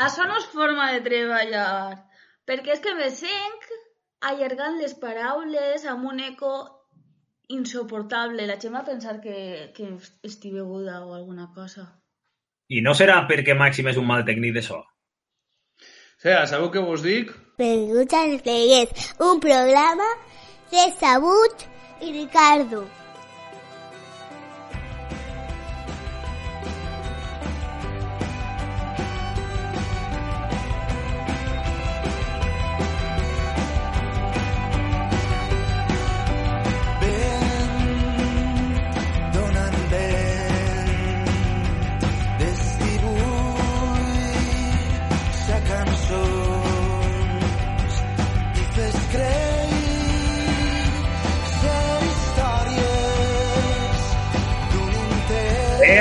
Això no és forma de treballar, perquè és que me sent allargant les paraules amb un eco insoportable. La gent va pensar que, que estic beguda o alguna cosa. I no serà perquè Màxim és un mal tècnic de so? O sigui, sabeu què vos dic? Benvinguts als Players, un programa de Sabut i Ricardo.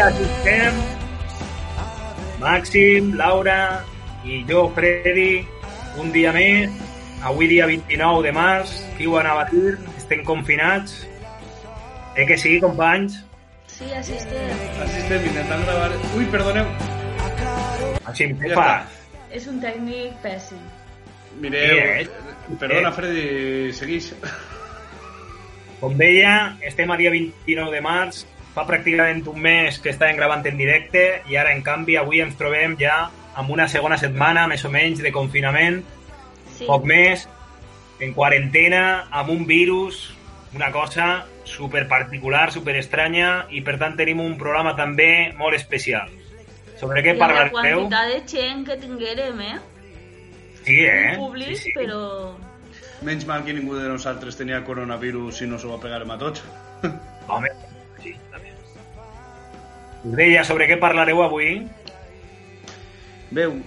Estem. Màxim, Laura i jo, Freddy, un dia més. Avui dia 29 de març, qui ho anava a dir? Estem confinats. Eh que sí, companys? Sí, així estem. Així estem intentant gravar... Ui, perdoneu. Què Ja fas? És un tècnic pèssim. Mireu, Eh, perdona, eh. Freddy, segueix. Com deia, estem a dia 29 de març, fa pràcticament un mes que estàvem gravant en directe i ara, en canvi, avui ens trobem ja amb una segona setmana, més o menys, de confinament, Sí. poc més, en quarantena, amb un virus, una cosa super particular, super estranya, i per tant tenim un programa també molt especial. Sobre què amb la parlareu? quantitat de gent que tinguérem, eh? Sí, eh? Un públic, sí, sí. però... Menys mal que ningú de nosaltres tenia coronavirus i no s'ho va pegar a tots. Home, deia, sobre què parlareu avui? Veu,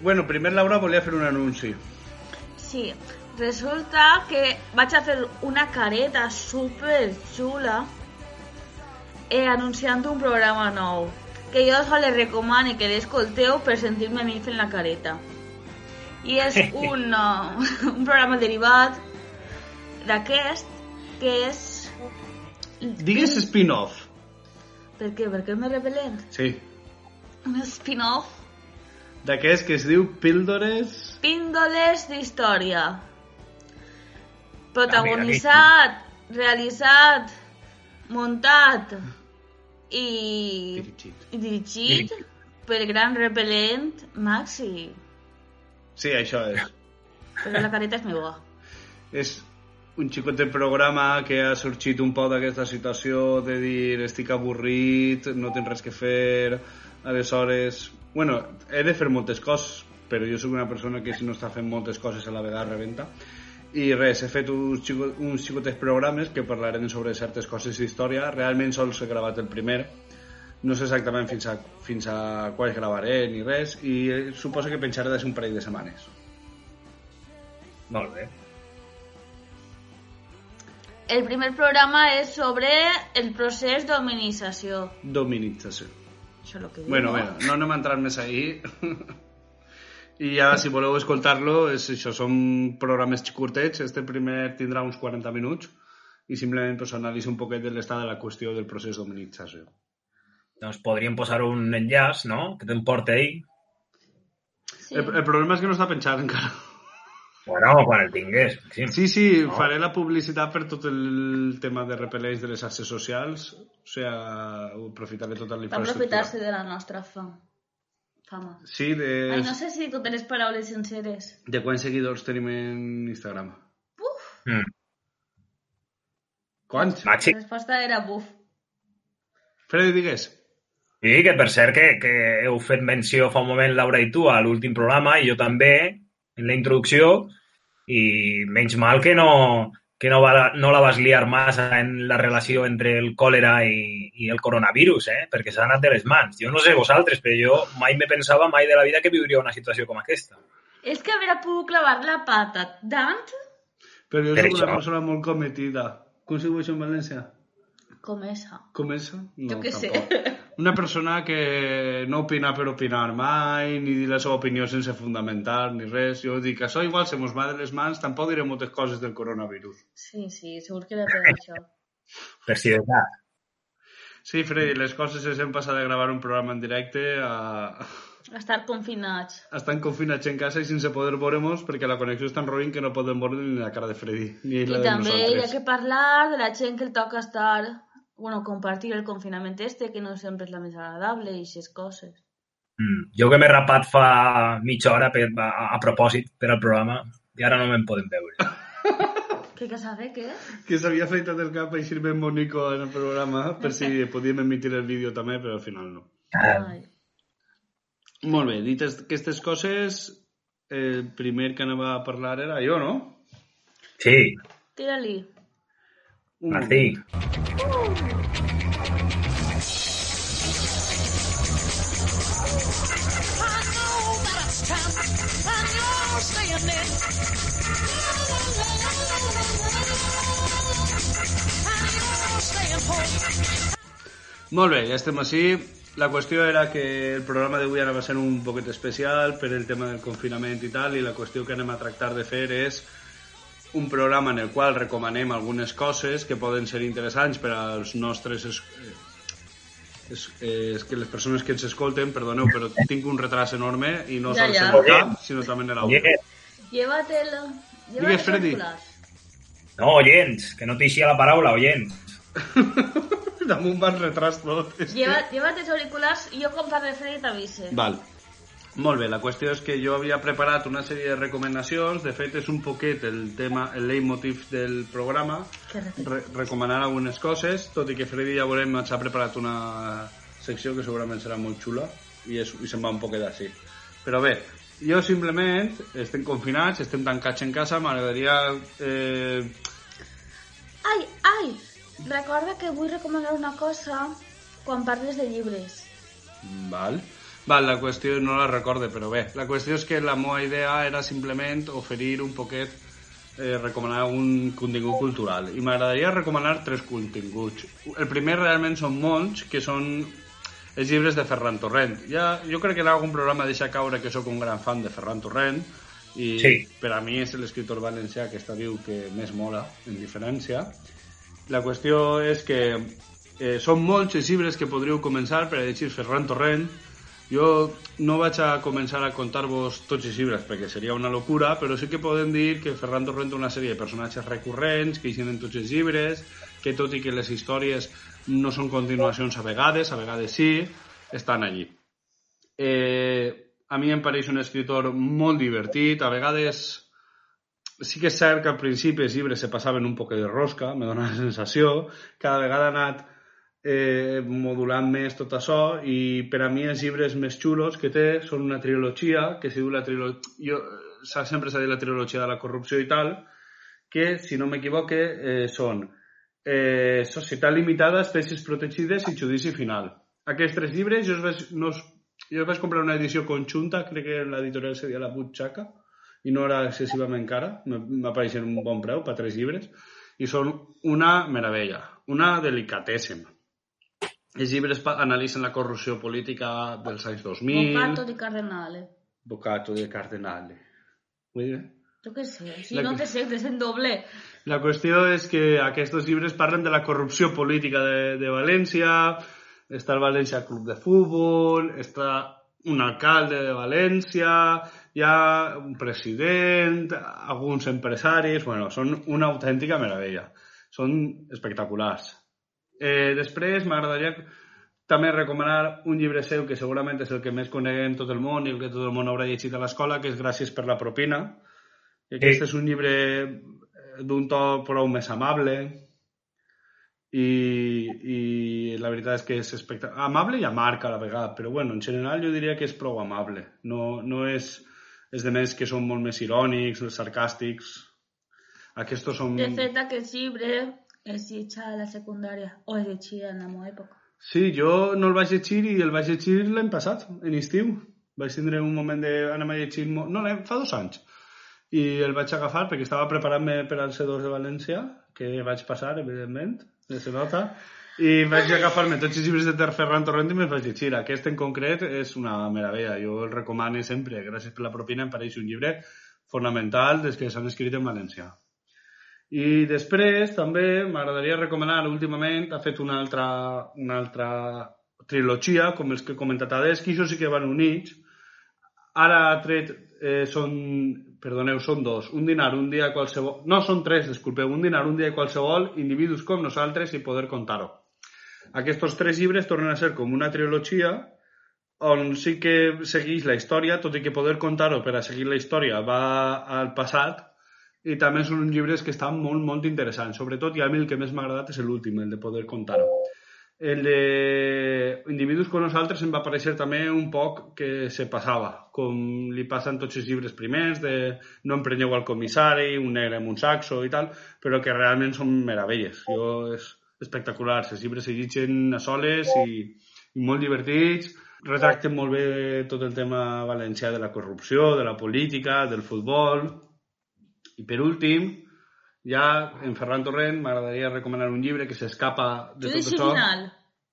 bueno, primer Laura volia fer un anunci. Sí, resulta que vaig a fer una careta super xula eh, anunciant un programa nou que jo us les recomano que l'escolteu per sentir-me a mi fent la careta. I és un, uh, un programa derivat d'aquest que és... Digues spin-off. Per què? Perquè més repel·lent? Sí. Un spin-off D'aquest que es diu Píldores... Píndoles d'història. Protagonitzat, realitzat, muntat i, Dirigit. i dirigit pel gran repel·lent Maxi. Sí, això és. Però la careta és meva. És un xicot de programa que ha sorgit un poc d'aquesta situació de dir estic avorrit, no tinc res que fer, aleshores... Bueno, he de fer moltes coses, però jo sóc una persona que si no està fent moltes coses a la vegada rebenta. I res, he fet uns, xico, uns xicotes programes que parlarem sobre certes coses d'història. Realment sols he gravat el primer, no sé exactament fins a, fins a quals gravaré ni res, i suposo que penjaré des un parell de setmanes. Molt bé. El primer programa és sobre el procés d'hominització. Dominització. Això és el que diu, Bueno, no? bueno, no anem a entrar més ahí. I ja, si voleu escoltar-lo, és això, són programes curtets. Este primer tindrà uns 40 minuts i simplement pues, analitza un poquet de l'estat de la qüestió del procés d'hominització. Doncs podríem posar un enllaç, no?, que t'emporta ell. Sí. El, el problema és que no està penjat encara. Bueno, quan el tingués. Sí. Sí, sí, No. faré la publicitat per tot el tema de repel·leix de les xarxes socials. O sigui, aprofitaré tota la Va infraestructura. aprofitar-se de la nostra fam. fama. Sí, de, Ai, no sé si totes les paraules senceres. de quants seguidors tenim en Instagram. Mm. Quants? La Màxim. resposta era buf. Freddy, digues. Sí, que per cert que, que heu fet menció fa un moment, Laura i tu, a l'últim programa, i jo també, en la introducció, i menys mal que no, que no, va, no la vas liar massa en la relació entre el còlera i, i el coronavirus, eh? perquè s'ha anat de les mans. Jo no sé vosaltres, però jo mai me pensava mai de la vida que viuria una situació com aquesta. És que haver pogut clavar la pata tant Però jo Per soc una persona molt cometida. Com això en València? Com esa. Com és? No, Jo què sé. tampoc. Una persona que no opina per opinar mai, ni dir la seva opinió sense fundamentar, ni res. Jo dic, això igual se mos va de les mans, tampoc diré moltes coses del coronavirus. Sí, sí, segur que era per això. Per si de cas. Sí, Freddy, les coses es hem passat de gravar un programa en directe a, Estar confinats. a estar confinats en casa i sense poder veure-nos perquè la connexió és tan roïn que no podem veure ni la cara de Freddy, ni la I de també hi ha nosaltres. que parlar de la gent que el toca estar... Bueno, compartir el confinament este, que no sempre és la més agradable i aquestes coses. Mm. Jo que m'he rapat fa mitja hora per, a, a propòsit per al programa i ara no me'n podem veure. Què que saber, què? Que s'havia fet del cap a eixir ben bonico en el programa per si podíem emitir el vídeo també, però al final no. Ai. Molt bé, dites aquestes coses, el primer que anava a parlar era jo, no? Sí, Tira-li. Martí. Molt bé, ja estem així. La qüestió era que el programa d'avui anava a ser un poquet especial per el tema del confinament i tal, i la qüestió que anem a tractar de fer és un programa en el qual recomanem algunes coses que poden ser interessants per als nostres... Es... eh, És, és que les persones que ens escolten, perdoneu, però tinc un retras enorme i no Ja, sols ja. en el cap, sinó també en l'audio. Oye, Llévatelo. Digues, Freddy. no, oients, que no t'eixia la paraula, oients. Damunt vas retras tot. Que- Lleva, llévate els auriculars i jo quan parle Freddy t'avise. Val. Molt bé, la qüestió és que jo havia preparat una sèrie de recomanacions, de fet és un poquet el tema, el leitmotiv del programa, re recomanar algunes coses, tot i que Freddy ja veurem ens ha preparat una secció que segurament serà molt xula i, és, i se'n va un poquet així. Però bé, jo simplement estem confinats, estem tancats en casa, m'agradaria... Eh, Ai, ai! Recorda que vull recomanar una cosa quan parles de llibres. Val. Val, la qüestió no la recorde, però bé. La qüestió és que la meva idea era simplement oferir un poquet, eh, recomanar un contingut cultural. I m'agradaria recomanar tres continguts. El primer realment són molts, que són els llibres de Ferran Torrent. Ja, jo crec que en algun programa deixa caure que sóc un gran fan de Ferran Torrent, i Sí. per a mi és l'escriptor valencià que està viu que més mola, en diferència. La qüestió és que eh, són molts els llibres que podríeu començar per a llegir Ferran Torrent. Jo no vaig a començar a contar-vos tots els llibres perquè seria una locura, però sí que podem dir que Ferran Torrent una sèrie de personatges recurrents que hi en tots els llibres, que tot i que les històries no són continuacions a vegades, a vegades sí, estan allí. Eh, a mi em pareix un escritor molt divertit, a vegades sí que és cert que al principi els llibres se passaven un poc de rosca, me dóna la sensació, cada vegada ha anat eh, modulant més tot això i per a mi els llibres més xulos que té són una trilogia que se diu la trilogia sempre s'ha dit la trilogia de la corrupció i tal que si no m'equivoque eh, són eh, Societat Limitada, Espècies Protegides i Judici Final aquests tres llibres jo els vaig, no, els- jo els vaig comprar una edició conjunta crec que l'editorial seria la Butxaca i no era excessivament cara, m'apareixen un bon preu per tres llibres, i són una meravella, una delicatèssima. Els llibres analitzen la corrupció política dels anys 2000, Bocato di Cardenale. Bocato de Cardenale. Vull dir? Jo què sé, si La no te sé, te sé en doble. La qüestió és que aquests llibres parlen de la corrupció política de, de València, està el València Club de Futbol, està un alcalde de València, hi ha un president, alguns empresaris, bueno, són una autèntica meravella. Són espectaculars. Eh, després m'agradaria també recomanar un llibre seu que segurament és el que més coneguem tot el món i el que tot el món haurà llegit a l'escola, que és Gràcies per la propina. I aquest Sí. és un llibre eh, d'un to prou més amable i, i la veritat és que és espectacular. Amable i amarg a la vegada, però bueno, en general jo diria que és prou amable. No, no és... És de més que són molt més irònics, sarcàstics. Aquests són... De fet, aquest llibre es lletja a la secundària, o es llegia en la meva època. Sí, jo no el vaig llegir i el vaig llegir l'any passat, en estiu. Vaig tindre un moment d'anar a llegir... No, l'any- fa dos anys. I el vaig agafar perquè estava preparant-me per al C2 de València, que vaig passar, evidentment, de se nota, i vaig agafar-me tots els llibres de Ter Ferran Torrent i me'ls vaig llegir. Aquest en concret és una meravella. Jo el recomano sempre. Gràcies per la propina, em pareix un llibre fonamental des que s'han escrit en valencià. I després també m'agradaria recomanar últimament, ha fet una altra, una altra trilogia, com els que he comentat abans, que això sí que van units. Ara ha tret, eh, són, perdoneu, són dos, un dinar, un dia qualsevol, no, són tres, disculpeu, un dinar, un dia qualsevol, individus com nosaltres i poder contar-ho. Aquests tres llibres tornen a ser com una trilogia on sí que segueix la història, tot i que poder contar-ho per a seguir la història va al passat, i també són uns llibres que estan molt, molt interessants. Sobretot, i a mi el que més m'ha agradat és l'últim, el de poder contar-ho. El de Individus com nosaltres em va aparèixer també un poc que se passava, com li passen tots els llibres primers, de no emprenyeu al comissari, un negre amb un saxo i tal, però que realment són meravelles. Jo és espectacular, els llibres se llegeixen a soles i, i molt divertits, retracten molt bé tot el tema valencià de la corrupció, de la política, del futbol, i per últim, ja en Ferran Torrent m'agradaria recomanar un llibre que s'escapa de Judici tot això. final.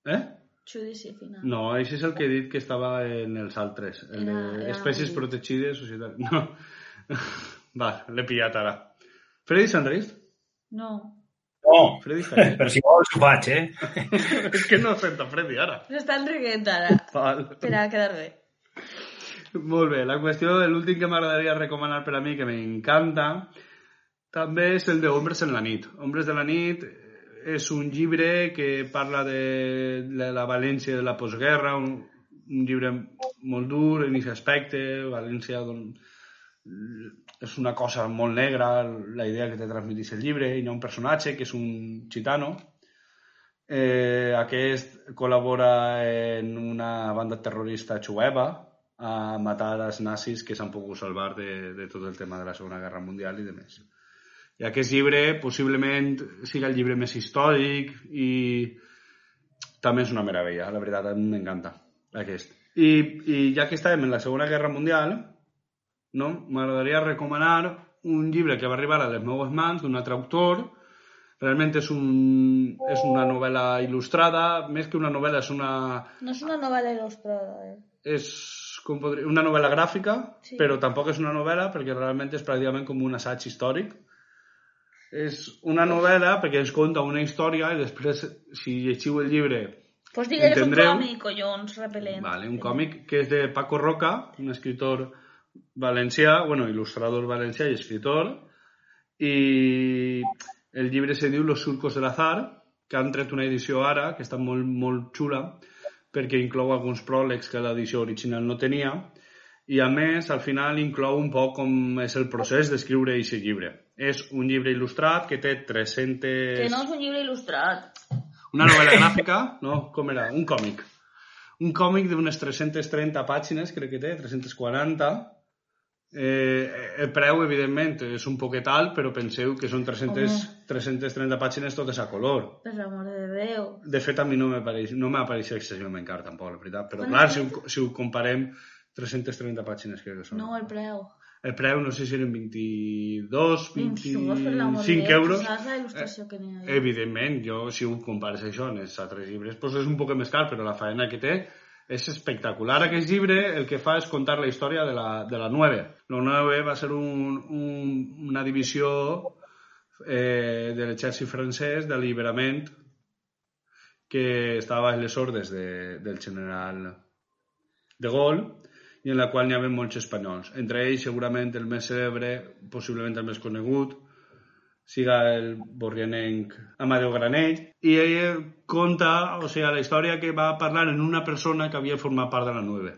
Eh? Judici final. No, això és el que he dit que estava en els altres. El Era- de era espècies un- protegides, societat... No. Va, l'he pillat ara. Freddy Sandrist? No. No, Freddy Sandrist? però si vols ho faig, eh? és que no sento Freddy ara. S'estan riguent ara. Val. Per a quedar bé. Molt bé, la qüestió, l'últim que m'agradaria recomanar per a mi, que m'encanta, també és el de Ombres en la nit. Ombres de la nit és un llibre que parla de, de la València de la postguerra, un, un llibre molt dur en aquest aspecte, València don, és una cosa molt negra, la idea que te transmetís el llibre, i hi ha un personatge que és un gitano, eh, aquest col·labora en una banda terrorista jueva a matar els nazis que s'han pogut salvar de, de tot el tema de la Segona Guerra Mundial i de més. I aquest llibre possiblement siga el llibre més històric i també és una meravella, la veritat, m'encanta aquest. I, I ja que estàvem en la Segona Guerra Mundial, no? m'agradaria recomanar un llibre que va arribar a les meves mans d'un altre autor, realment és, un, és una novel·la il·lustrada, més que una novel·la és una, No és una novel·la il·lustrada, eh? és com podria, una novel·la gràfica, Sí. però tampoc és una novel·la perquè realment és pràcticament com un assaig històric. És una novel·la perquè ens conta una història i després, si llegiu el llibre, Pues digues un Entendreu? còmic, collons, repel·lent. vale, un còmic que és de Paco Roca, un escritor valencià, bueno, il·lustrador valencià i escritor, i el llibre se diu Los surcos de l'azar, que han tret una edició ara, que està molt, molt xula, perquè inclou alguns pròlegs que l'edició original no tenia, i a més, al final, inclou un poc com és el procés d'escriure aquest llibre. És un llibre il·lustrat que té 300... Que no és un llibre il·lustrat. Una novel·la gràfica, no, com era? Un còmic. Un còmic d'unes 330 pàgines, crec que té, 340. Eh, el preu, evidentment, és un poquet alt, però penseu que són 300, Home. 330 pàgines totes a color. Per l'amor de Déu. De fet, a mi no m'apareix no m'apareix excessivament car, tampoc, la veritat. Però, Bueno, clar, si ho, si ho comparem, 330 pàgines crec que són. No, el preu. El preu, no sé si eren 22, 22, per l'amor de 25 Déu. euros. La il·lustració que n'hi ha? Evidentment, jo si ho compares això en els altres llibres, doncs és un poc més car, però la faena que té és espectacular. Aquest llibre el que fa és contar la història de la, de la 9. La 9 va ser un, un, una divisió eh, de l'exèrcit francès d'alliberament que estava a les ordres de, del general de Gaulle i en la qual n'hi havia molts espanyols. Entre ells, segurament, el més cèlebre, possiblement el més conegut, siga el borrianenc Amadeu Granell, i ell conta, o sigui, la història que va parlar en una persona que havia format part de la 9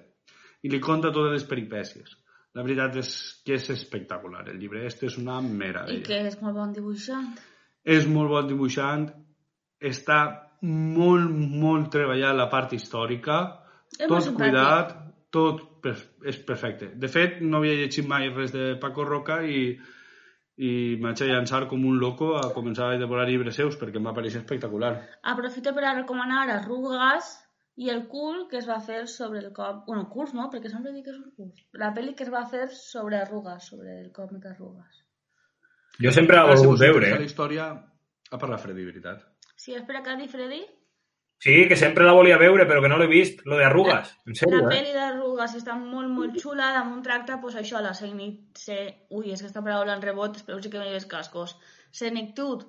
i li conta totes les peripècies. La veritat és que és espectacular, el llibre este és una I meravella. que és molt bon dibuixant. És molt bon dibuixant, està molt, molt treballat la part històrica, És tot cuidat, tot és perfecte. De fet, no havia llegit mai res de Paco Roca i, i m'haig de llançar com un loco a començar a devorar llibres seus perquè em va pareixer espectacular. Aprofito per a recomanar Arrugas i el cul que es va fer sobre el cop... Bueno, curs no, perquè sempre dic que és un curs. La pel·li que es va fer sobre arrugues, sobre el còmic Arrugues. Jo sempre Ah, si volgut veure. interessa La eh? història... A parlar Freddy, veritat. Sí, espera que ha dit Freddy. Sí, que sempre la volia veure, però que no l'he vist. Lo de arrugues. En La sèrio, eh? pel·li d'arrugues està molt, molt xula, damunt tracta, pues això, la senic... Se... Ui, és que aquesta paraula en rebot, espero sí que me lleves cascos. Senectud,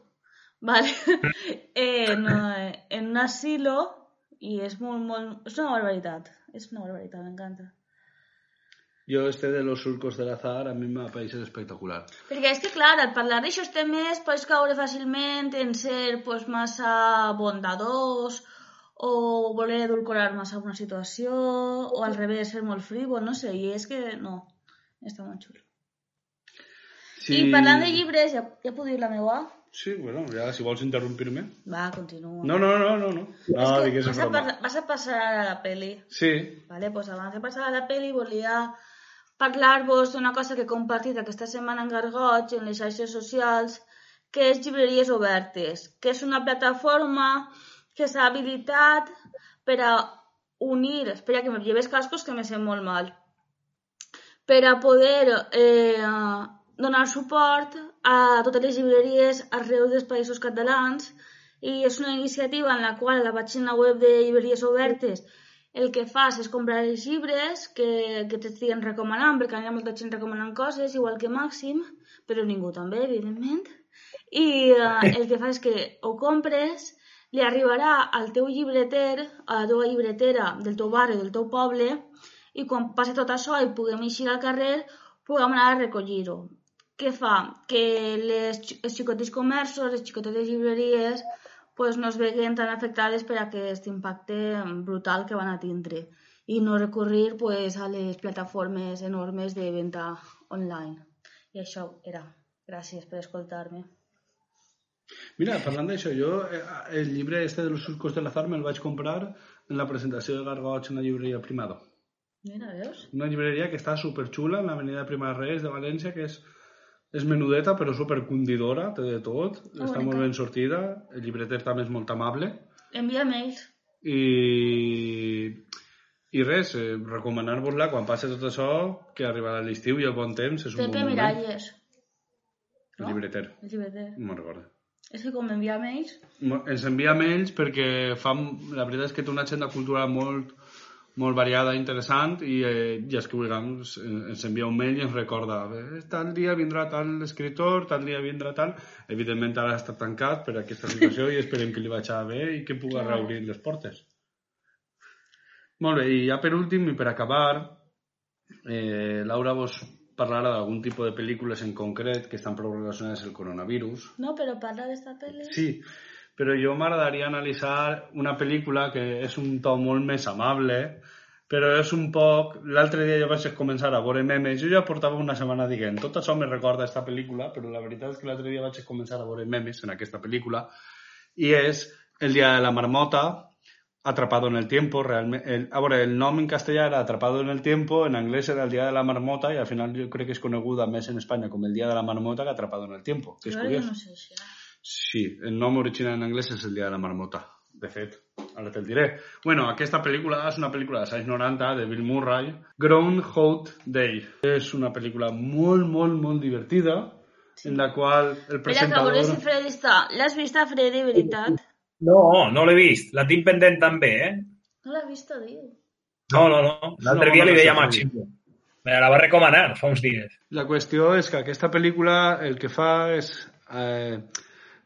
vale? en, eh, en un asilo, i és molt, molt... És una barbaritat. És una barbaritat, m'encanta. Jo este de los surcos del azar a mi m'ha pareixet espectacular. Perquè és que, clar, al parlar d'aixòs temes pots caure fàcilment en ser pues, massa bondadós o voler edulcorar massa una situació o al revés, ser molt frívol, no sé, i és que no, està molt xulo. Sí. I parlant de llibres, ja, ja puc dir la meva? Sí, bueno, ja, si vols interrompir-me. Va, continua. No, no, no, no, no. és No, que digues vas, a, par- vas a passar a la peli. Sí, Vale, pues abans de passar a la peli volia parlar-vos d'una cosa que he compartit aquesta setmana en Gargoig, en les xarxes socials, que és Llibreries Obertes, que és una plataforma que s'ha habilitat per a unir... Espera, que me lleves cascos que me sent molt mal. Per a poder eh, donar suport a totes les llibreries arreu dels països catalans i és una iniciativa en la qual a la pàgina web de Llibreries Obertes el que fas és comprar els llibres que, que t'estiguen recomanant, perquè hi ha molta gent recomanant coses, igual que Màxim, però ningú també, evidentment. I eh, el que fas és que ho compres, li arribarà al teu llibreter, a la teva llibretera del teu barri, del teu poble, i quan passi tot això i puguem eixir al carrer, puguem anar a recollir-ho. Què fa? Que les, els xicotis comerços, les xicotetes llibreries, pues, no es veguen tan afectades per aquest impacte brutal que van a tindre i no recurrir pues, a les plataformes enormes de venda online. I això era. Gràcies per escoltar-me. Mira, parlant d'això, jo eh, el llibre este de los surcos del azar me'l vaig comprar en la presentació de Gargoig en la llibreria Primado. Mira, veus? Una llibreria que està superxula en l'avenida Prima de Reis de València, que és, és menudeta però supercundidora, té de tot, Ah, està bonica. molt ben sortida, el llibreter també és molt amable Envia mails. i, i res, eh, recomanar-vos-la quan passi tot això, que arribarà l'estiu i el bon temps, és un Pepe bon moment. Miralles. El llibreter, El llibreter. no me'n recordo. És que com m'envia mails... Ens envia mails perquè fa, la veritat és que té una agenda cultural molt, molt variada, interessant, i, eh, i els que vulguem ens, ens envia un mail i ens recorda eh, tal dia vindrà tal escritor, tal dia vindrà tal... Evidentment ara està tancat per aquesta situació i esperem que li vagi bé i que pugui Clar. reobrir les portes. Molt bé, i ja per últim i per acabar, eh, Laura vos parlarà d'algun tipus de pel·lícules en concret que estan prou relacionades el coronavirus. No, però parla d'esta pel·li. Sí, però jo m'agradaria analitzar una pel·lícula que és un to molt més amable, però és un poc... L'altre dia jo vaig començar a veure memes, jo ja portava una setmana dient, tot això me recorda aquesta pel·lícula, però la veritat és que l'altre dia vaig començar a veure memes en aquesta pel·lícula, i és El dia de la marmota, Atrapado en el tiempo, realmente. El, a veure, el nom en castellà era Atrapado en el tiempo, en anglès era El dia de la marmota, i al final jo crec que és coneguda més en Espanya com El dia de la marmota que Atrapado en el tiempo, que no sé això. Sí, el nom original en anglès és el dia de la marmota. De fet, ara te'l diré. Bueno, aquesta pel·lícula és una pel·lícula dels anys 90 de Bill Murray, Groundhog Day. És una pel·lícula molt, molt, molt divertida, en la qual el Espera, que presentador... si Freddy està... L'has vist a Freddy, veritat? No, no l'he vist. La tinc pendent també, eh? No l'has vist, diu. No, no, no. L'altre No, dia no, li deia a. Me la va recomanar fa uns dies. La qüestió és que aquesta pel·lícula el que fa és... Eh,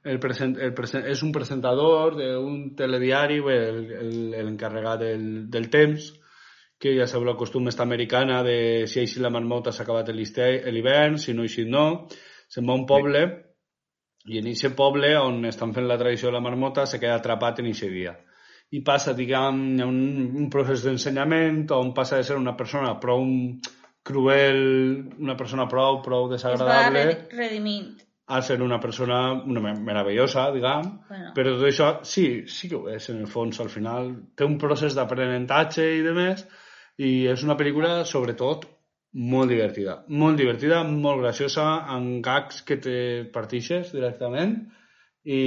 el present, el present, és un presentador d'un telediari, bé, el- el- l'encarregat del, del temps, que ja sabeu la costum esta americana de si així la marmota s'ha acabat l'hivern, si no així no, se'n va a un poble i en aquest poble on estan fent la tradició de la marmota se queda atrapat en aquest dia. I passa, diguem, un, un procés d'ensenyament on passa de ser una persona prou cruel, una persona prou, prou Es va desagradable, re- redimint. a ser una persona una me- meravellosa, diguem, Bueno. però tot això sí, sí que ho és, en el fons, al final té un procés d'aprenentatge i de més, i és una pel·lícula, sobretot, molt divertida. Molt divertida, molt graciosa, amb gags que te partixes directament i,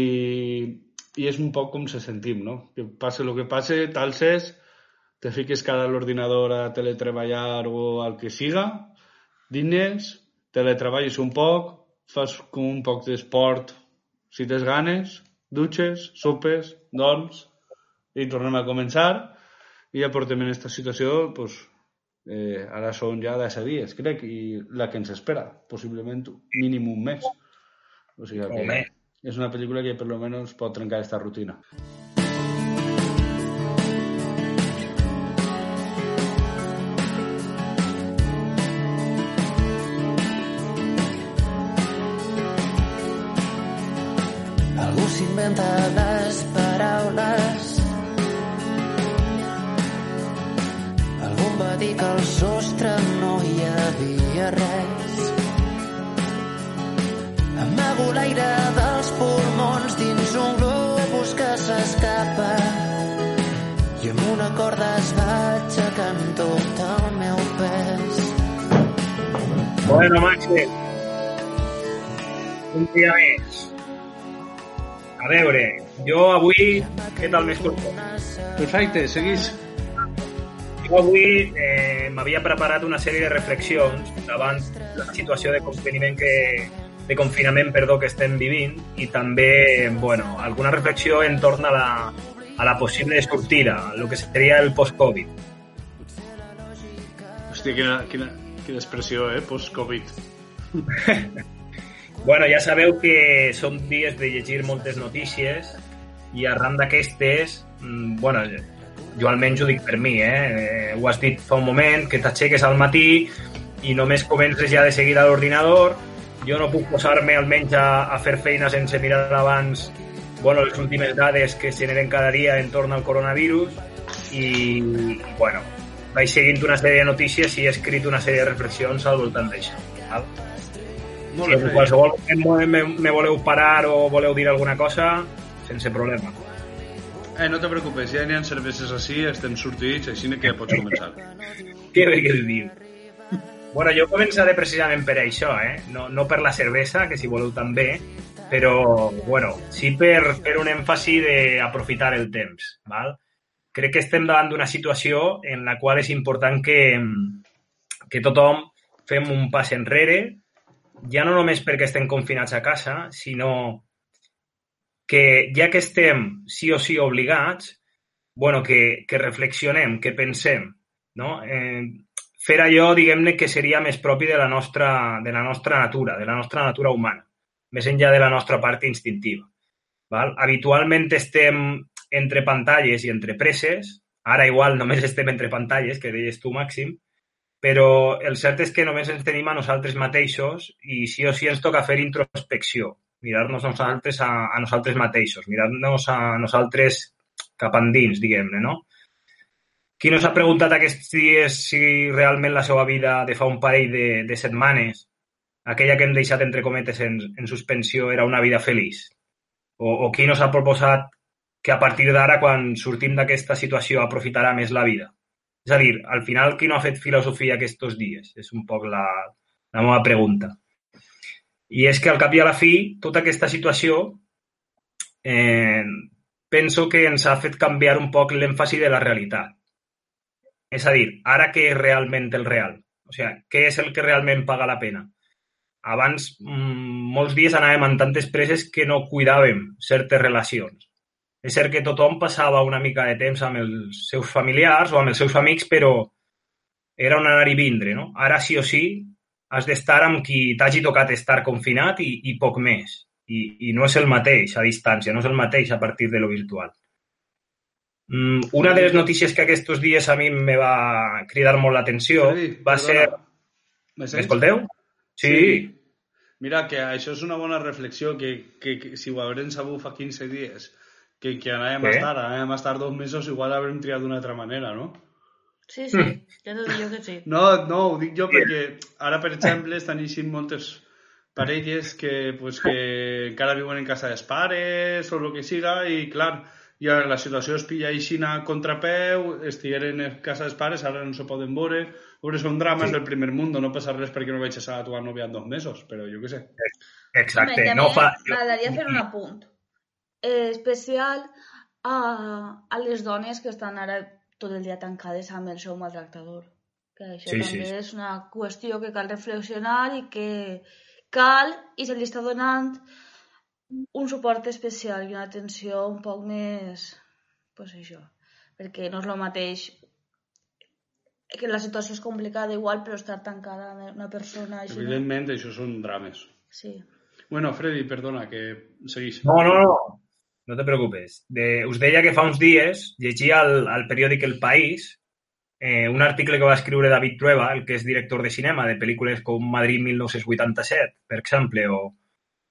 i és un poc com se sentim, no? Que passe el que passe, talses, te fiques cara a l'ordinador a teletreballar o al que siga, dines, teletreballes un poc, fas com un poc d'esport si tens ganes, dutxes, sopes, dorms i tornem a començar i ja portem en aquesta situació pues, eh, ara són ja de 10 dies, crec, i la que ens espera, possiblement mínim un mes. O sigui que Home. és una pel·lícula que per lo menos pot trencar aquesta rutina. Algú s'inventa les dir que al sostre no hi havia res. Amago l'aire dels pulmons dins un globus que s'escapa i amb una corda es va aixecant tot el meu pes. Bueno, Maxi, un dia més. A veure, jo avui, què tal m'escolto? Perfecte, seguís. Jo avui eh, m'havia preparat una sèrie de reflexions davant la situació de confinament que, de confinament perdó, que estem vivint i també bueno, alguna reflexió en torn a la, a la possible sortida, el que seria el post-Covid. Hòstia, quina, quina, quina expressió, eh? Post-Covid. Bueno, ja sabeu que són dies de llegir moltes notícies i arran d'aquestes, mm, bueno, jo almenys ho dic per mi, eh? eh? Ho has dit fa un moment, que t'aixeques al matí i només comences ja de seguida a l'ordinador. Jo no puc posar-me almenys a, a fer feina sense mirar abans bueno, les últimes dades que es generen cada dia en torn al coronavirus i, bueno, vaig seguint una sèrie de notícies i he escrit una sèrie de reflexions al voltant d'això. Si en qualsevol moment me, me voleu parar o voleu dir alguna cosa, sense problema. Eh, no te preocupes, ja n'hi ha cerveses així, estem sortits, així que pots començar. Què bé que diu. Bueno, jo començaré precisament per això, eh? No, no per la cervesa, que si voleu també, però, bueno, sí per fer un èmfasi d'aprofitar el temps, val? Crec que estem davant d'una situació en la qual és important que, que tothom fem un pas enrere, ja no només perquè estem confinats a casa, sinó que ja que estem sí o sí obligats, bueno, que, que reflexionem, que pensem, no? Eh, fer allò, diguem-ne, que seria més propi de la, nostra, de la nostra natura, de la nostra natura humana, més enllà de la nostra part instintiva. Val? Habitualment estem entre pantalles i entre preses, ara igual només estem entre pantalles, que deies tu, Màxim, però el cert és que només ens tenim a nosaltres mateixos i sí o sí ens toca fer introspecció, mirar-nos nosaltres a, a nosaltres mateixos, mirar-nos a nosaltres cap endins, diguem-ne, no? Qui no s'ha preguntat aquests dies si realment la seva vida de fa un parell de, de setmanes, aquella que hem deixat entre cometes en, en suspensió, era una vida feliç? O, o qui no s'ha proposat que a partir d'ara, quan sortim d'aquesta situació, aprofitarà més la vida? És a dir, al final, qui no ha fet filosofia aquests dies? És un poc la, la meva pregunta. I és que al cap i a la fi, tota aquesta situació eh, penso que ens ha fet canviar un poc l'èmfasi de la realitat. És a dir, ara què és realment el real? O sigui, què és el que realment paga la pena? Abans, mm, molts dies anàvem amb tantes preses que no cuidàvem certes relacions. És cert que tothom passava una mica de temps amb els seus familiars o amb els seus amics, però era un anar i vindre, no? Ara sí o sí has d'estar amb qui t'hagi tocat estar confinat i, i poc més. I, I no és el mateix a distància, no és el mateix a partir de lo virtual. Mm, una de les notícies que aquests dies a mi me va cridar molt l'atenció va ser... M'escolteu? Sí. Mira, que això és una bona reflexió, que, que, que si ho haurem sabut fa 15 dies, que, que anàvem a Què? estar, anàvem a estar dos mesos, igual haurem triat d'una altra manera, no? Sí, sí, ja t'ho dic jo que sí. No, no, ho dic jo perquè ara, per exemple, estan eixint moltes parelles que, pues, que encara viuen en casa dels pares o el que siga i, clar, i ara la situació es pilla així a contrapeu, estigueren a casa dels pares, ara no se poden veure, veure són drames Sí. del primer mundo, no passa res perquè no veig a la tua nòvia en dos mesos, però jo què sé. Exacte, Home, no fa... M'agradaria fer un apunt eh, especial a, a les dones que estan ara tot el dia tancades amb el seu maltractador. Que això Sí, també sí, és una qüestió que cal reflexionar i que cal i se li està donant un suport especial i una atenció un poc més... pues això, perquè no és el mateix que la situació és complicada igual, però estar tancada amb una persona així... no? Evidentment, això són drames. Sí. Bueno, Freddy, perdona, que seguís. No, no, no. No te preocupes. De, us deia que fa uns dies llegia al, al periòdic El País eh, un article que va escriure David Trueba, el que és director de cinema de pel·lícules com Madrid 1987, per exemple, o,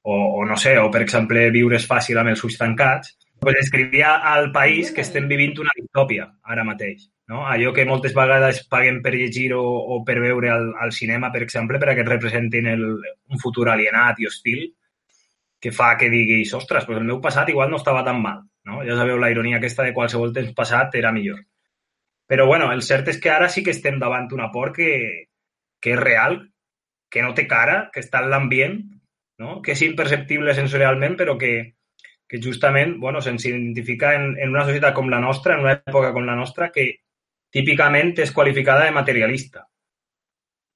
o, o no sé, o per exemple Viure és fàcil amb els ulls tancats, pues escrivia al País que estem vivint una distòpia ara mateix. No? Allò que moltes vegades paguem per llegir o, o per veure al, al cinema, per exemple, perquè representin el, un futur alienat i hostil, que fa que diguis, ostres, pues el meu passat igual no estava tan mal. No? Ja sabeu, la ironia aquesta de qualsevol temps passat era millor. Però bueno, el cert és que ara sí que estem davant una por que, que és real, que no té cara, que està en l'ambient, no? que és imperceptible sensorialment, però que, que justament bueno, se'ns identifica en, en una societat com la nostra, en una època com la nostra, que típicament és qualificada de materialista.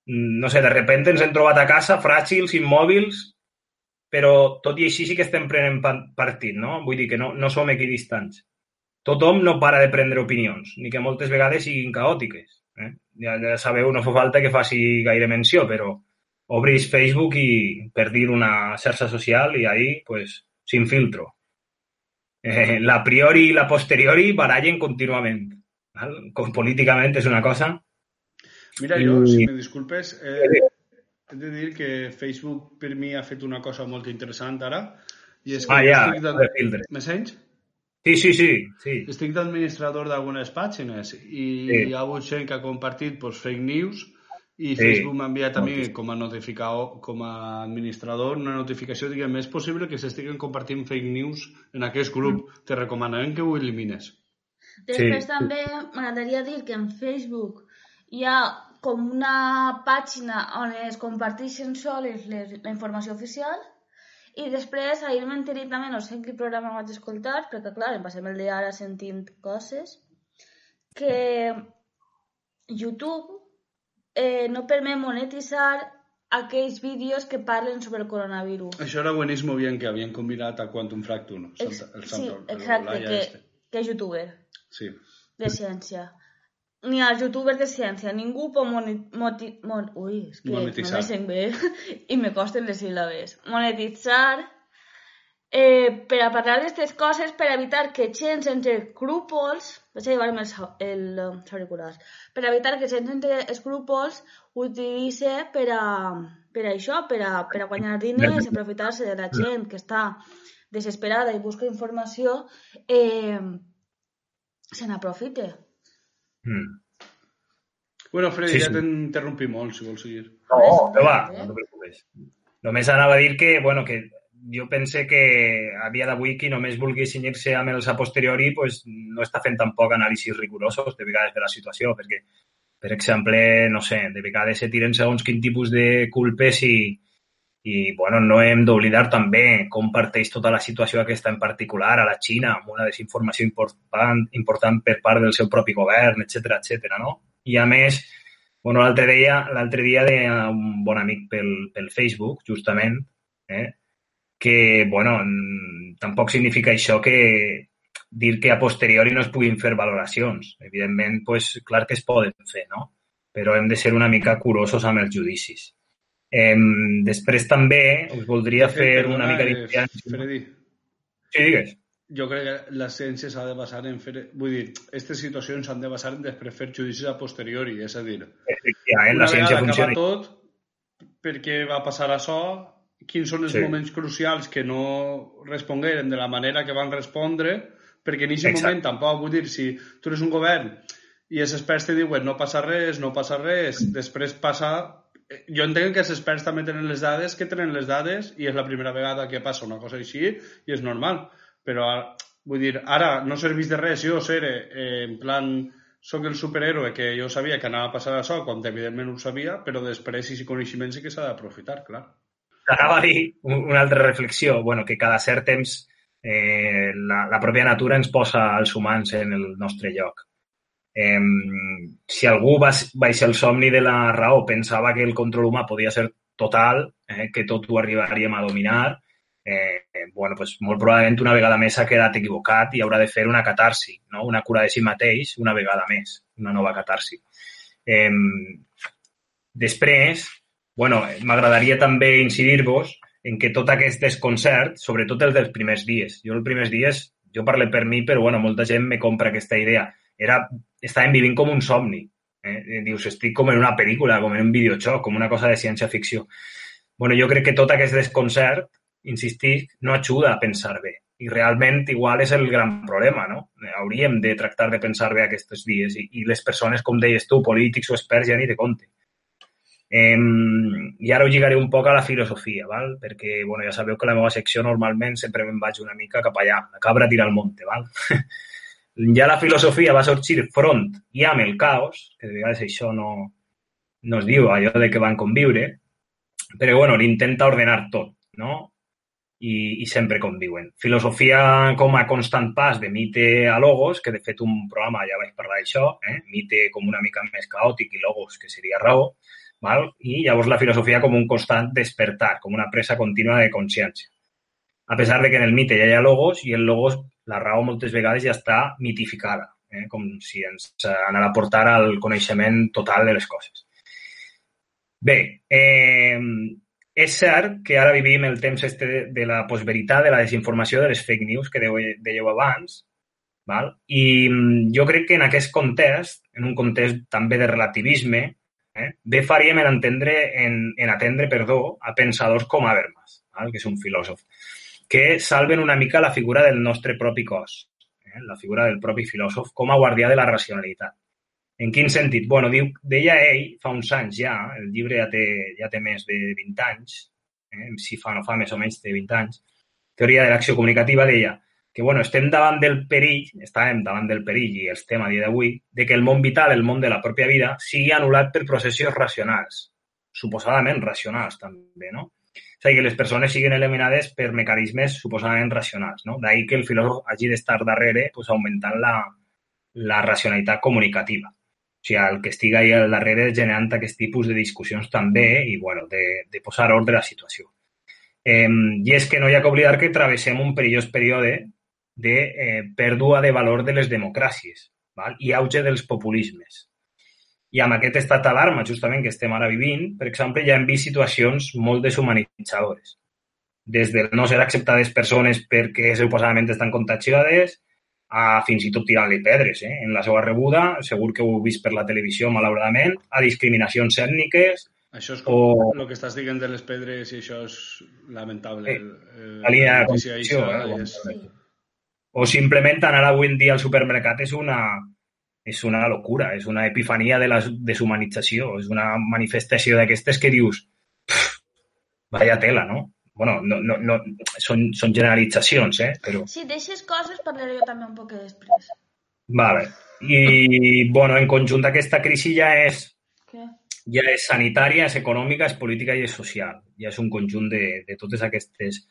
Mm, No sé, de repente ens hem trobat a casa fràgils, immòbils, però tot i així sí que estem prenent pa- partit, no? Vull dir que no, no som equidistants. Tothom no para de prendre opinions, ni que moltes vegades siguin caòtiques. Eh? Ja, ja sabeu, no fa falta que faci gaire menció, però obris Facebook i per dir una xarxa social i ahí pues, s'infiltro. Eh, la priori i la posteriori barallen contínuament. Val? Com políticament és una cosa... Mira, jo, si me disculpes, eh, he de dir que Facebook per mi ha fet una cosa molt interessant ara, i és que Ah, ja, estic de filtre. Me sents? Sí, sí, sí. sí. Estic d'administrador d'algunes pàgines i Sí. hi ha hagut gent que ha compartit pues, fake news i Sí. Facebook m'ha enviat a mi com a notificador, com a administrador una notificació diguem, és possible que s'estiguen compartint fake news en aquest grup. Mm. Te recomanarem que ho elimines. Després Sí. també m'agradaria dir que en Facebook hi ha com una pàgina on es comparteixen soles les, la informació oficial i després ahir m'he enterat també, no sé en quin programa vaig escoltar, perquè clar, em passem el dia ara sentint coses, que YouTube eh, no permet monetitzar aquells vídeos que parlen sobre el coronavirus. Això era bueníssim bien que havien combinat a Quantum Fracture, no? Ex el sí, Santo, el exacte, Olaya que, este. que és youtuber. Sí. de ciència. Ni als youtubers de ciència. Ningú pot moni, moti, mon, ui, és que Monetitzar. no me sent bé i me costen les síl·labes. Monetitzar eh, per a parlar d'aquestes coses per evitar que gent sense escrúpols vaig a llevar-me els, el, els auriculars per evitar que gent sense escrúpols utilitzi per a, per a això, per a, per a guanyar diners, aprofitar-se de la gent que està desesperada i busca informació eh, se n'aprofite. Mm. Bueno, Freddy, Sí, ja sí. t'interrompi molt, si vols seguir. No, no va, no te preocupes. Només anava a dir que, bueno, que jo pense que a dia d'avui qui només vulgui cenyir-se amb els a posteriori pues, no està fent tampoc anàlisis rigorosos de vegades de la situació, perquè, per exemple, no sé, de vegades se tiren segons quin tipus de culpes i, i bueno, no hem d'oblidar també com parteix tota la situació aquesta en particular a la Xina, amb una desinformació important, important per part del seu propi govern, etc etc. no? I a més, bueno, l'altre dia, l'altre dia deia un bon amic pel, pel Facebook, justament, eh, que, bueno, tampoc significa això que dir que a posteriori no es puguin fer valoracions. Evidentment, pues, clar que es poden fer, no? Però hem de ser una mica curosos amb els judicis. Em, després també us voldria De fet, fer perdona, una mica eh, d'incidència. Freddy, Sí, digues. jo crec que la ciència s'ha de basar en fer... Vull dir, aquestes situacions s'han de basar en després fer judicis a posteriori, és a dir, Efectivament, la ciència funciona. tot, per què va passar això, quins són els Sí. moments crucials que no respongueren de la manera que van respondre, perquè en aquest moment tampoc, vull dir, si tu eres un govern i els experts te diuen no passa res, no passa res, després passa... eh, Jo entenc que els experts també tenen les dades, que tenen les dades, i és la primera vegada que passa una cosa així, i és normal. Però, Vull dir, ara no servís de res jo ser, eh, en plan, sóc el superhéroe que jo sabia que anava a passar això, quan evidentment ho sabia, però després i coneixement sí que s'ha d'aprofitar, clar. Anava a dir un- una altra reflexió, bueno, que cada cert temps eh, la, la pròpia natura ens posa els humans en el nostre lloc. Eh, si algú va, ser el somni de la raó, pensava que el control humà podia ser total, eh, que tot ho arribaríem a dominar, eh, bueno, pues, molt probablement una vegada més s'ha quedat equivocat i haurà de fer una catarsi, no? una cura de si mateix una vegada més, una nova catarsi. Eh, després, bueno, m'agradaria també incidir-vos en que tot aquest desconcert, sobretot el dels primers dies, jo els primers dies, jo parlo per mi, però bueno, molta gent me compra aquesta idea, era, estàvem vivint com un somni. Eh? Dius, estic com en una pel·lícula, com en un videojoc, com una cosa de ciència-ficció. bueno, jo crec que tot aquest desconcert, insistic, no ajuda a pensar bé. I realment igual és el gran problema, no? Hauríem de tractar de pensar bé aquests dies i, i les persones, com deies tu, polítics o experts, ja ni te compte. Eh, I ara ho lligaré un poc a la filosofia, val? perquè bueno, ja sabeu que la meva secció normalment sempre me'n vaig una mica cap allà, la cabra tira al monte. Val? ja la filosofia va sorgir front i amb el caos, que de vegades això no, no es diu allò de que van conviure, però bueno, l'intenta ordenar tot, no? I, i sempre conviuen. Filosofia com a constant pas de mite a logos, que de fet un programa ja vaig parlar d'això, eh? mite com una mica més caòtic i logos, que seria raó, val? i llavors la filosofia com un constant despertar, com una presa contínua de consciència. A pesar de que en el mite ja hi ha logos i el logos, la raó moltes vegades ja està mitificada, eh? com si ens anara a portar al coneixement total de les coses. Bé, eh, és cert que ara vivim el temps este de, de la postveritat, de la desinformació, de les fake news que dèieu abans, val? i mm, jo crec que en aquest context, en un context també de relativisme, eh, bé faríem en entendre, en, en atendre perdó, a pensadors com Habermas, val? que és un filòsof, que salven una mica la figura del nostre propi cos, eh? la figura del propi filòsof com a guardià de la racionalitat. En quin sentit? Bueno, diu, deia ell fa uns anys ja, el llibre ja té, ja té més de 20 anys, eh? si fa no fa més o menys té 20 anys, teoria de l'acció comunicativa deia que bueno, estem davant del perill, estàvem davant del perill i el tema dia d'avui, de que el món vital, el món de la pròpia vida, sigui anul·lat per processos racionals, suposadament racionals també, no? A dir, que les persones siguin eliminades per mecanismes suposadament racionals, no? D'ahir que el filòsof hagi d'estar darrere pues, augmentant la, la racionalitat comunicativa. O sigui, el que estigui ahí al darrere generant aquest tipus de discussions també i, bueno, de, de posar ordre a la situació. Eh, I és que no hi ha que oblidar que travessem un perillós període de eh, pèrdua de valor de les democràcies val? i auge dels populismes. I amb aquest estat d'alarma, justament, que estem ara vivint, per exemple, ja hem vist situacions molt deshumanitzadores. Des de no ser acceptades persones perquè suposadament estan contagiades, a fins i tot tirant-li pedres eh? en la seva rebuda, segur que ho heu vist per la televisió, malauradament, a discriminacions ètniques, Això és com O- el que estàs dient de les pedres i això és lamentable. Eh, Eh, la línia de eixa eh? és- o simplement anar avui en dia al supermercat és una, és una locura, és una epifania de la deshumanització, és una manifestació d'aquestes que dius "Pff, vaya tela, no? bueno, no, no, no, són, són generalitzacions, eh? però Si deixes coses parlaré jo també un poc després. Vale. I, bueno, en conjunt aquesta crisi ja és, Què? ja és sanitària, és econòmica, és política i és social. Ja és un conjunt de, de totes aquestes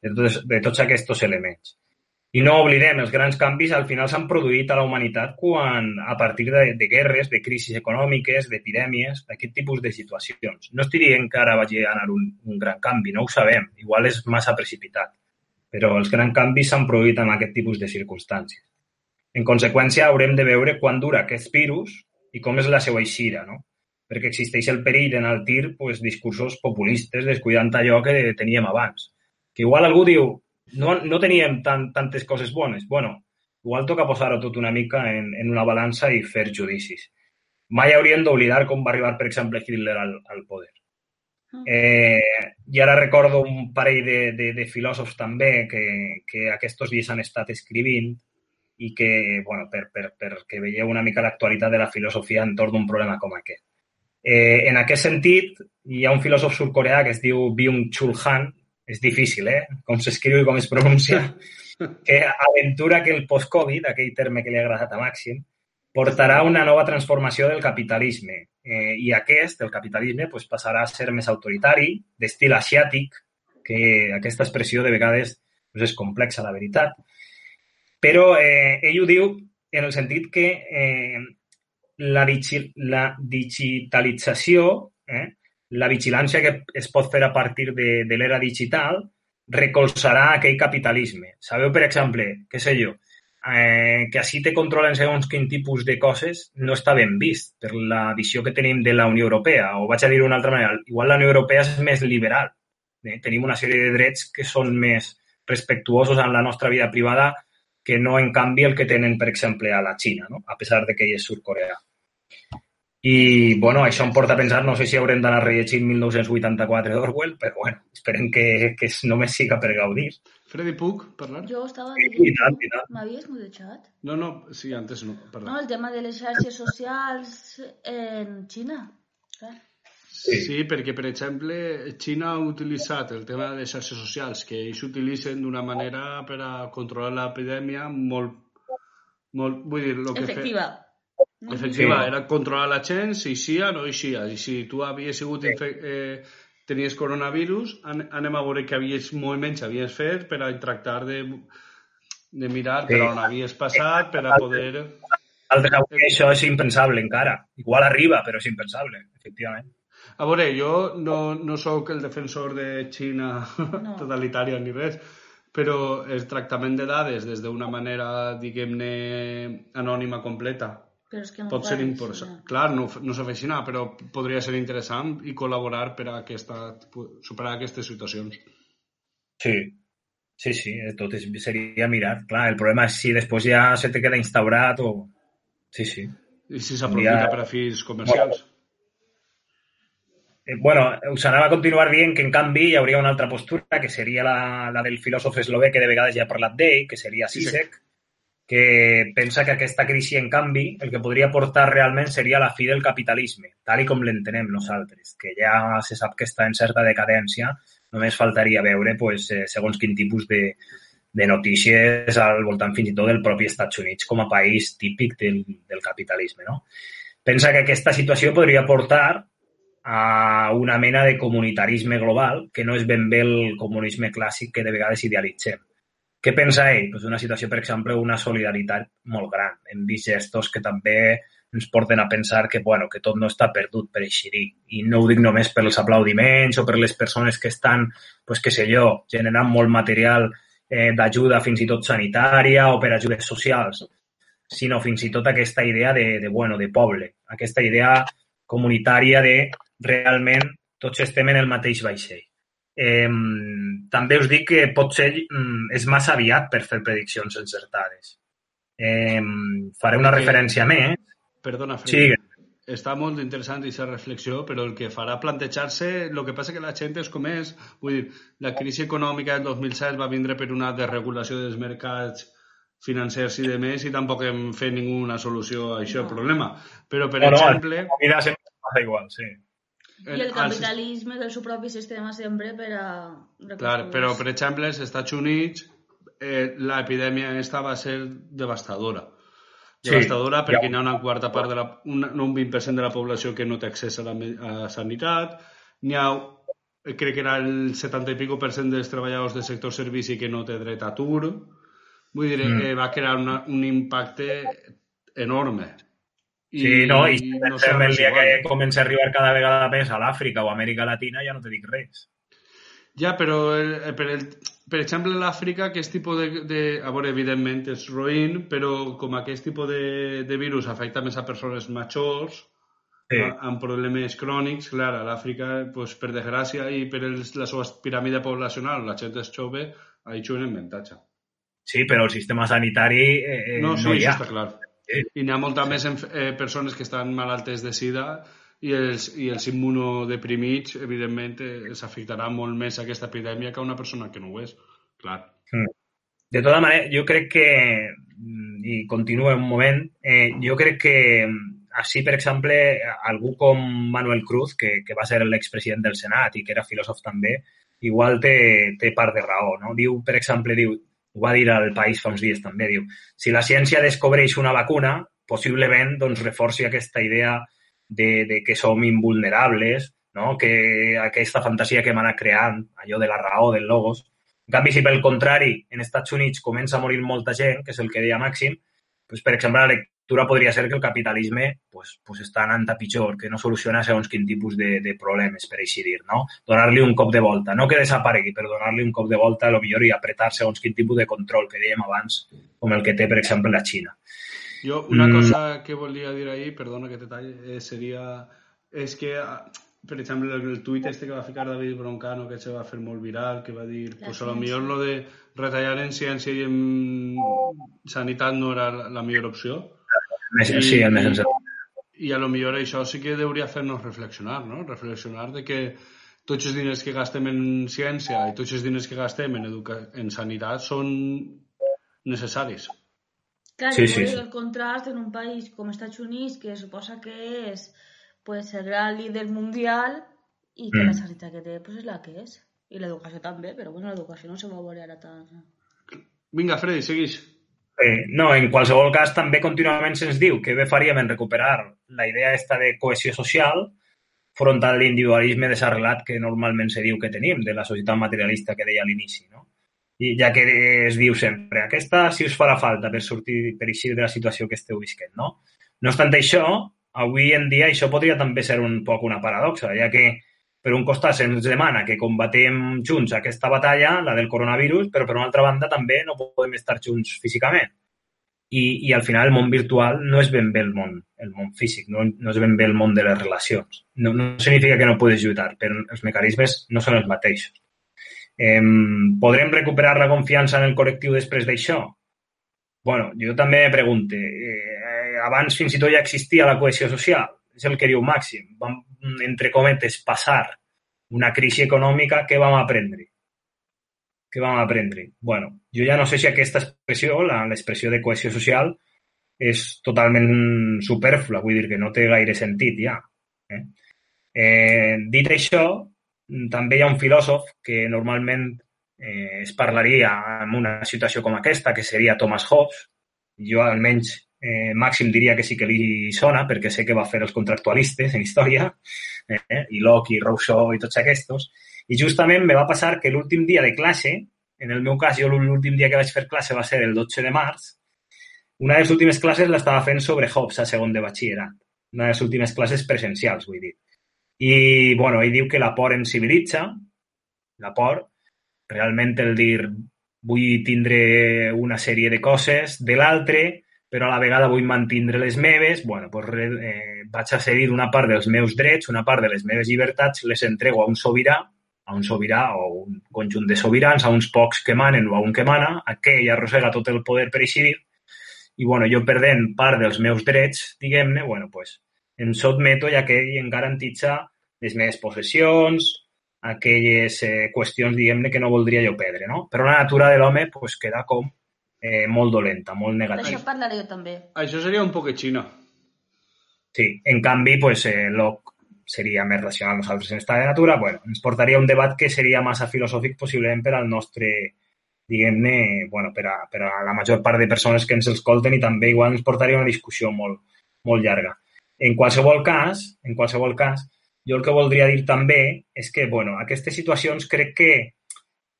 de, totes, de tots aquests elements. I no oblidem, els grans canvis al final s'han produït a la humanitat quan, a partir de, de guerres, de crisis econòmiques, d'epidèmies, d'aquest tipus de situacions. No estic dient que ara vagi a anar un, un gran canvi, no ho sabem, igual és massa precipitat, però els grans canvis s'han produït en aquest tipus de circumstàncies. En conseqüència, haurem de veure quan dura aquest virus i com és la seva eixida, no? perquè existeix el perill d'enaltir pues, discursos populistes descuidant allò que teníem abans. Que igual algú diu, no, no teníem tan, tantes coses bones. bueno, igual toca posar-ho tot una mica en, en una balança i fer judicis. Mai hauríem d'oblidar com va arribar, per exemple, Hitler al, al poder. Eh, I ara recordo un parell de, de, de filòsofs també que, que aquests dies han estat escrivint i que, bueno, per, per, perquè veieu una mica l'actualitat de la filosofia entorn d'un problema com aquest. Eh, en aquest sentit, hi ha un filòsof sud-coreà que es diu Byung-Chul Han, és difícil, eh?, com s'escriu i com es pronuncia, que aventura que el post-Covid, aquell terme que li ha agradat a Màxim, portarà una nova transformació del capitalisme. Eh, I aquest, el capitalisme, pues, passarà a ser més autoritari, d'estil asiàtic, que aquesta expressió de vegades pues, és complexa, la veritat. Però eh, ell ho diu en el sentit que eh, la, digi la digitalització, eh, la vigilància que es pot fer a partir de, de l'era digital, recolzarà aquell capitalisme. Sabeu, per exemple, què sé jo, eh, que així te controlen segons quin tipus de coses no està ben vist per la visió que tenim de la Unió Europea. O vaig a dir d'una altra manera, igual la Unió Europea és més liberal. Eh? Tenim una sèrie de drets que són més respectuosos en la nostra vida privada que no, en canvi, el que tenen, per exemple, a la Xina, no? a pesar de que ell és sud-coreà. I, bueno, això em porta a pensar, no sé si haurem d'anar rellegint 1984 d'Orwell, però, bueno, esperem que, que només siga per gaudir. Freddy, puc parlar? Jo estava I tant, i tant. M'havies mudejat? No, no, sí, antes no, perdó. No, el tema de les xarxes socials en Xina. Clar. Sí. sí, perquè, per exemple, Xina ha utilitzat el tema de les xarxes socials, que ells utilitzen d'una manera per a controlar l'epidèmia molt, molt... Vull dir, lo que Efectiva. Fe... Efectiva, era controlar la gent, si eixia o no eixia. I si tu havies sigut infe... eh, tenies coronavirus, an anem a veure que havies moviments havies fet per a tractar de, de mirar per on havies passat, per a poder... Altres avui això és impensable encara. Igual arriba, però és impensable, efectivament. A veure, jo no, no sóc el defensor de Xina No. totalitària ni res, però el tractament de dades des d'una manera, diguem-ne, anònima completa Però és que no pot ser important. no. Clar, no, no així, però podria ser interessant i col·laborar per a aquesta, superar aquestes situacions. Sí, sí, sí, tot és, seria mirar. Clar, el problema és si després ja se te queda instaurat o... Sí, sí. I si s'aprofita Ja. per a fins comercials. Eh, bueno, us anava a continuar dient que, en canvi, hi hauria una altra postura, que seria la, la del filòsof eslové, que de vegades ja he parlat d'ell, que seria Sisek, que pensa que aquesta crisi, en canvi, el que podria portar realment seria la fi del capitalisme, tal i com l'entenem nosaltres, que ja se sap que està en certa decadència, només faltaria veure pues, eh, segons quin tipus de, de notícies al voltant fins i tot del propi Estats Units com a país típic del, del capitalisme. No? Pensa que aquesta situació podria portar a una mena de comunitarisme global, que no és ben bé el comunisme clàssic que de vegades idealitzem. Què pensa ell? Pues una situació, per exemple, una solidaritat molt gran. Hem vist gestos que també ens porten a pensar que, bueno, que tot no està perdut per dir. I no ho dic només per els aplaudiments o per les persones que estan, pues, què sé jo, generant molt material eh, d'ajuda fins i tot sanitària o per ajudes socials, sinó fins i tot aquesta idea de, de, bueno, de poble, aquesta idea comunitària de realment tots estem en el mateix vaixell. Eh, també us dic que potser mm, és massa aviat per fer prediccions encertades. Eh, faré una Perquè- referència més. Perdona, Sí, Freddy. Està molt interessant aquesta reflexió, però el que farà plantejar-se, el que passa que la gent és com és, vull dir, la crisi econòmica del 2007 va vindre per una desregulació dels mercats financers i de més i tampoc hem fet ninguna solució a això, el problema. Però, per No, no, exemple, la vida sempre passa igual, sí. I el capitalisme del seu propi sistema sempre per a... Clar, però, per exemple, als Estats Units eh, l'epidèmia aquesta va ser devastadora. Sí, Devastadora perquè ja. hi ha una quarta part de la... Un, no un 20% de la població que no té accés a la a sanitat, n'hi ha eh, crec que era el 70 i pico per cent dels treballadors del sector servici que no té dret a atur. Vull dir, Mm. eh, va crear una, un impacte enorme. Sí, no, i si no serà el dia que comença a arribar cada vegada més a l'Àfrica o a Amèrica Latina ja no te dic res. Ja, però el, per, el, per exemple l'Àfrica aquest tipus de, de... A veure, evidentment és roïn, però com aquest tipus de, de virus afecta més a persones majors, Sí. a- amb problemes crònics, clar, a l'Àfrica, pues, per desgràcia, i per els, la seva piràmide poblacional, la gent és jove, ahí juguen en avantatge. Sí, però el sistema sanitari eh, eh, No, no, sí, hi això ha. està clar. I n'hi ha molta més eh, persones que estan malaltes de sida i els, i els immunodeprimits, evidentment, eh, s'afectarà molt més aquesta epidèmia que una persona que no ho és. Clar. De tota manera, jo crec que, mm, i continuo un moment, eh, jo crec que mm, així, per exemple, algú com Manuel Cruz, que, que va ser l'expresident del Senat i que era filòsof també, igual té, té part de raó. No? Diu, per exemple, diu, ho va dir al País fa uns dies també, diu, si la ciència descobreix una vacuna, possiblement doncs, reforci aquesta idea de, de que som invulnerables, no? que aquesta fantasia que hem anat creant, allò de la raó, del logos. En canvi, si pel contrari, en Estats Units comença a morir molta gent, que és el que deia Màxim, doncs, per exemple, lectura podria ser que el capitalisme pues, pues està anant a pitjor, que no soluciona segons quin tipus de, de problemes, per així dir, no? Donar-li un cop de volta, no que desaparegui, però donar-li un cop de volta a lo millor i apretar segons quin tipus de control que dèiem abans, com el que té, per exemple, la Xina. Jo, una mm. cosa que volia dir ahir, perdona que te talli, eh, seria... És que per exemple, el tuit este que va ficar David Broncano, que se va fer molt viral, que va dir, la pues a lo millor lo de retallar en ciència i en sanitat no era la millor opció. Més, I, sí, el més senzill. I a lo millor això sí que hauria fer-nos reflexionar, no? Reflexionar de que tots els diners que gastem en ciència i tots els diners que gastem en, educa en sanitat són necessaris. Clar, sí, sí, sí. el contrast en un país com Estats Units, que suposa que és pues, el gran líder mundial i que mm. la sanitat que té pues, és la que és. I l'educació també, però bueno, l'educació no se va veure ara tant. Vinga, Freddy, segueix. Eh, no, en qualsevol cas també contínuament se'ns diu que bé faríem en recuperar la idea esta de cohesió social front a l'individualisme desarrelat que normalment se diu que tenim, de la societat materialista que deia a l'inici, no? I ja que es diu sempre, aquesta si us farà falta per sortir, per eixir de la situació que esteu visquent, no? No obstant això, avui en dia això podria també ser un poc una paradoxa, ja que per un costat se'ns demana que combatem junts aquesta batalla, la del coronavirus, però per una altra banda també no podem estar junts físicament. I, i al final el món virtual no és ben bé el món, el món físic, no, no és ben bé el món de les relacions. No, no significa que no puedes lluitar, però els mecanismes no són els mateixos. Eh, podrem recuperar la confiança en el col·lectiu després d'això? bueno, jo també me pregunto, eh, abans fins i tot ja existia la cohesió social. És el que diu Màxim. Vam, entre cometes, passar una crisi econòmica, què vam aprendre? Què vam aprendre? bueno, jo ja no sé si aquesta expressió, l'expressió de cohesió social, és totalment superflua, vull dir que no té gaire sentit ja. Eh? Eh, dit això, també hi ha un filòsof que normalment eh, es parlaria en una situació com aquesta, que seria Thomas Hobbes. Jo almenys eh, Màxim diria que sí que li sona, perquè sé que va fer els contractualistes en història, eh, i Locke i Rousseau i tots aquests, i justament me va passar que l'últim dia de classe, en el meu cas, jo l'últim dia que vaig fer classe va ser el 12 de març, una de les últimes classes l'estava fent sobre Hobbes a segon de batxillerat. Una de les últimes classes presencials, vull dir. I, bueno, ell diu que la por ens civilitza, la por, realment el dir vull tindre una sèrie de coses, de l'altre, però a la vegada vull mantindre les meves, bueno, doncs, eh, vaig a cedir una part dels meus drets, una part de les meves llibertats, les entrego a un sobirà, a un sobirà o un conjunt de sobirans, a uns pocs que manen o a un que mana, aquell arrossega tot el poder per així dir, i bueno, jo perdent part dels meus drets, diguem-ne, bueno, pues, em sotmeto i aquell em garantitza les meves possessions, aquelles eh, qüestions, diguem-ne, que no voldria jo perdre, no? Però la natura de l'home pues, queda com eh, molt dolenta, molt negativa. D'això parlaré jo també. Això seria un poc xina. Sí, en canvi, pues, eh, Locke seria més racional nosaltres en estat de natura. Bueno, ens portaria un debat que seria massa filosòfic possiblement per al nostre, diguem-ne, bueno, per a, per a la major part de persones que ens escolten i també igual ens portaria una discussió molt, molt llarga. En qualsevol cas, en qualsevol cas, jo el que voldria dir també és que, bueno, aquestes situacions crec que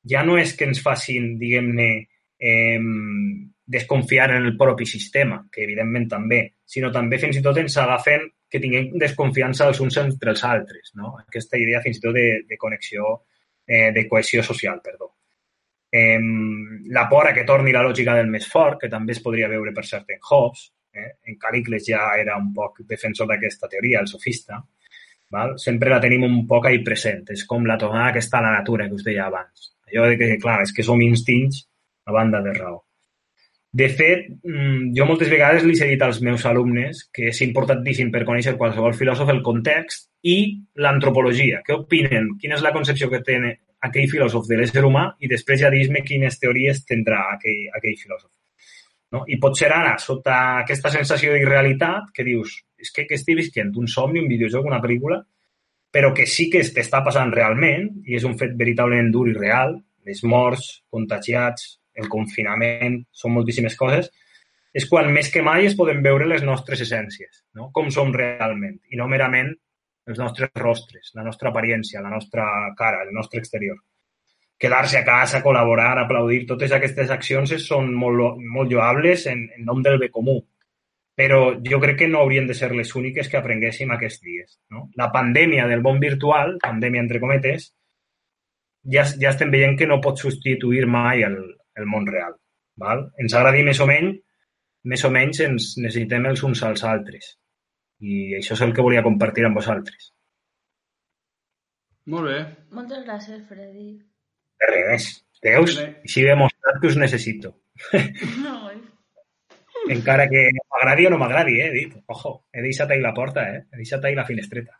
ja no és que ens facin, diguem-ne, eh, desconfiar en el propi sistema, que evidentment també, sinó també fins i tot ens agafen que tinguem desconfiança els uns entre els altres, no? Aquesta idea fins i tot de, de connexió, eh, de cohesió social, perdó. Eh, la por a que torni la lògica del més fort, que també es podria veure per cert en Hobbes, eh? en Caricles ja era un poc defensor d'aquesta teoria, el sofista, val? sempre la tenim un poc ahí present. És com la tornada que està a la natura, que us deia abans. Allò de que, clar, és que som instints a banda de raó. De fet, mm, jo moltes vegades li he dit als meus alumnes que és importantíssim per conèixer qualsevol filòsof el context i l'antropologia. Què opinen? Quina és la concepció que té aquell filòsof de l'ésser humà i després ja dir-me quines teories tindrà aquell, aquell filòsof. No? I pot ser ara, sota aquesta sensació d'irrealitat, que dius, és que, que estic visquent un somni, un videojoc, una pel·lícula, però que sí que t'està passant realment i és un fet veritablement dur i real, les morts, contagiats, el confinament, són moltíssimes coses, és quan més que mai es poden veure les nostres essències, no? com som realment, i no merament els nostres rostres, la nostra apariència, la nostra cara, el nostre exterior. Quedar-se a casa, col·laborar, aplaudir, totes aquestes accions són molt, molt lloables en, en nom del bé comú, però jo crec que no haurien de ser les úniques que aprenguéssim aquests dies. No? La pandèmia del món virtual, pandèmia entre cometes, ja, ja estem veient que no pot substituir mai el, el món real. Val? Ens agradi més o menys, més o menys ens necessitem els uns als altres. I això és el que volia compartir amb vosaltres. Molt bé. Moltes gràcies, Freddy. De res. Veus? Així he demostrat que us necessito. No, Encara que m'agradi o no m'agradi, eh, he dit. Ojo, he deixat ahí la porta, eh? He deixat ahí la finestreta.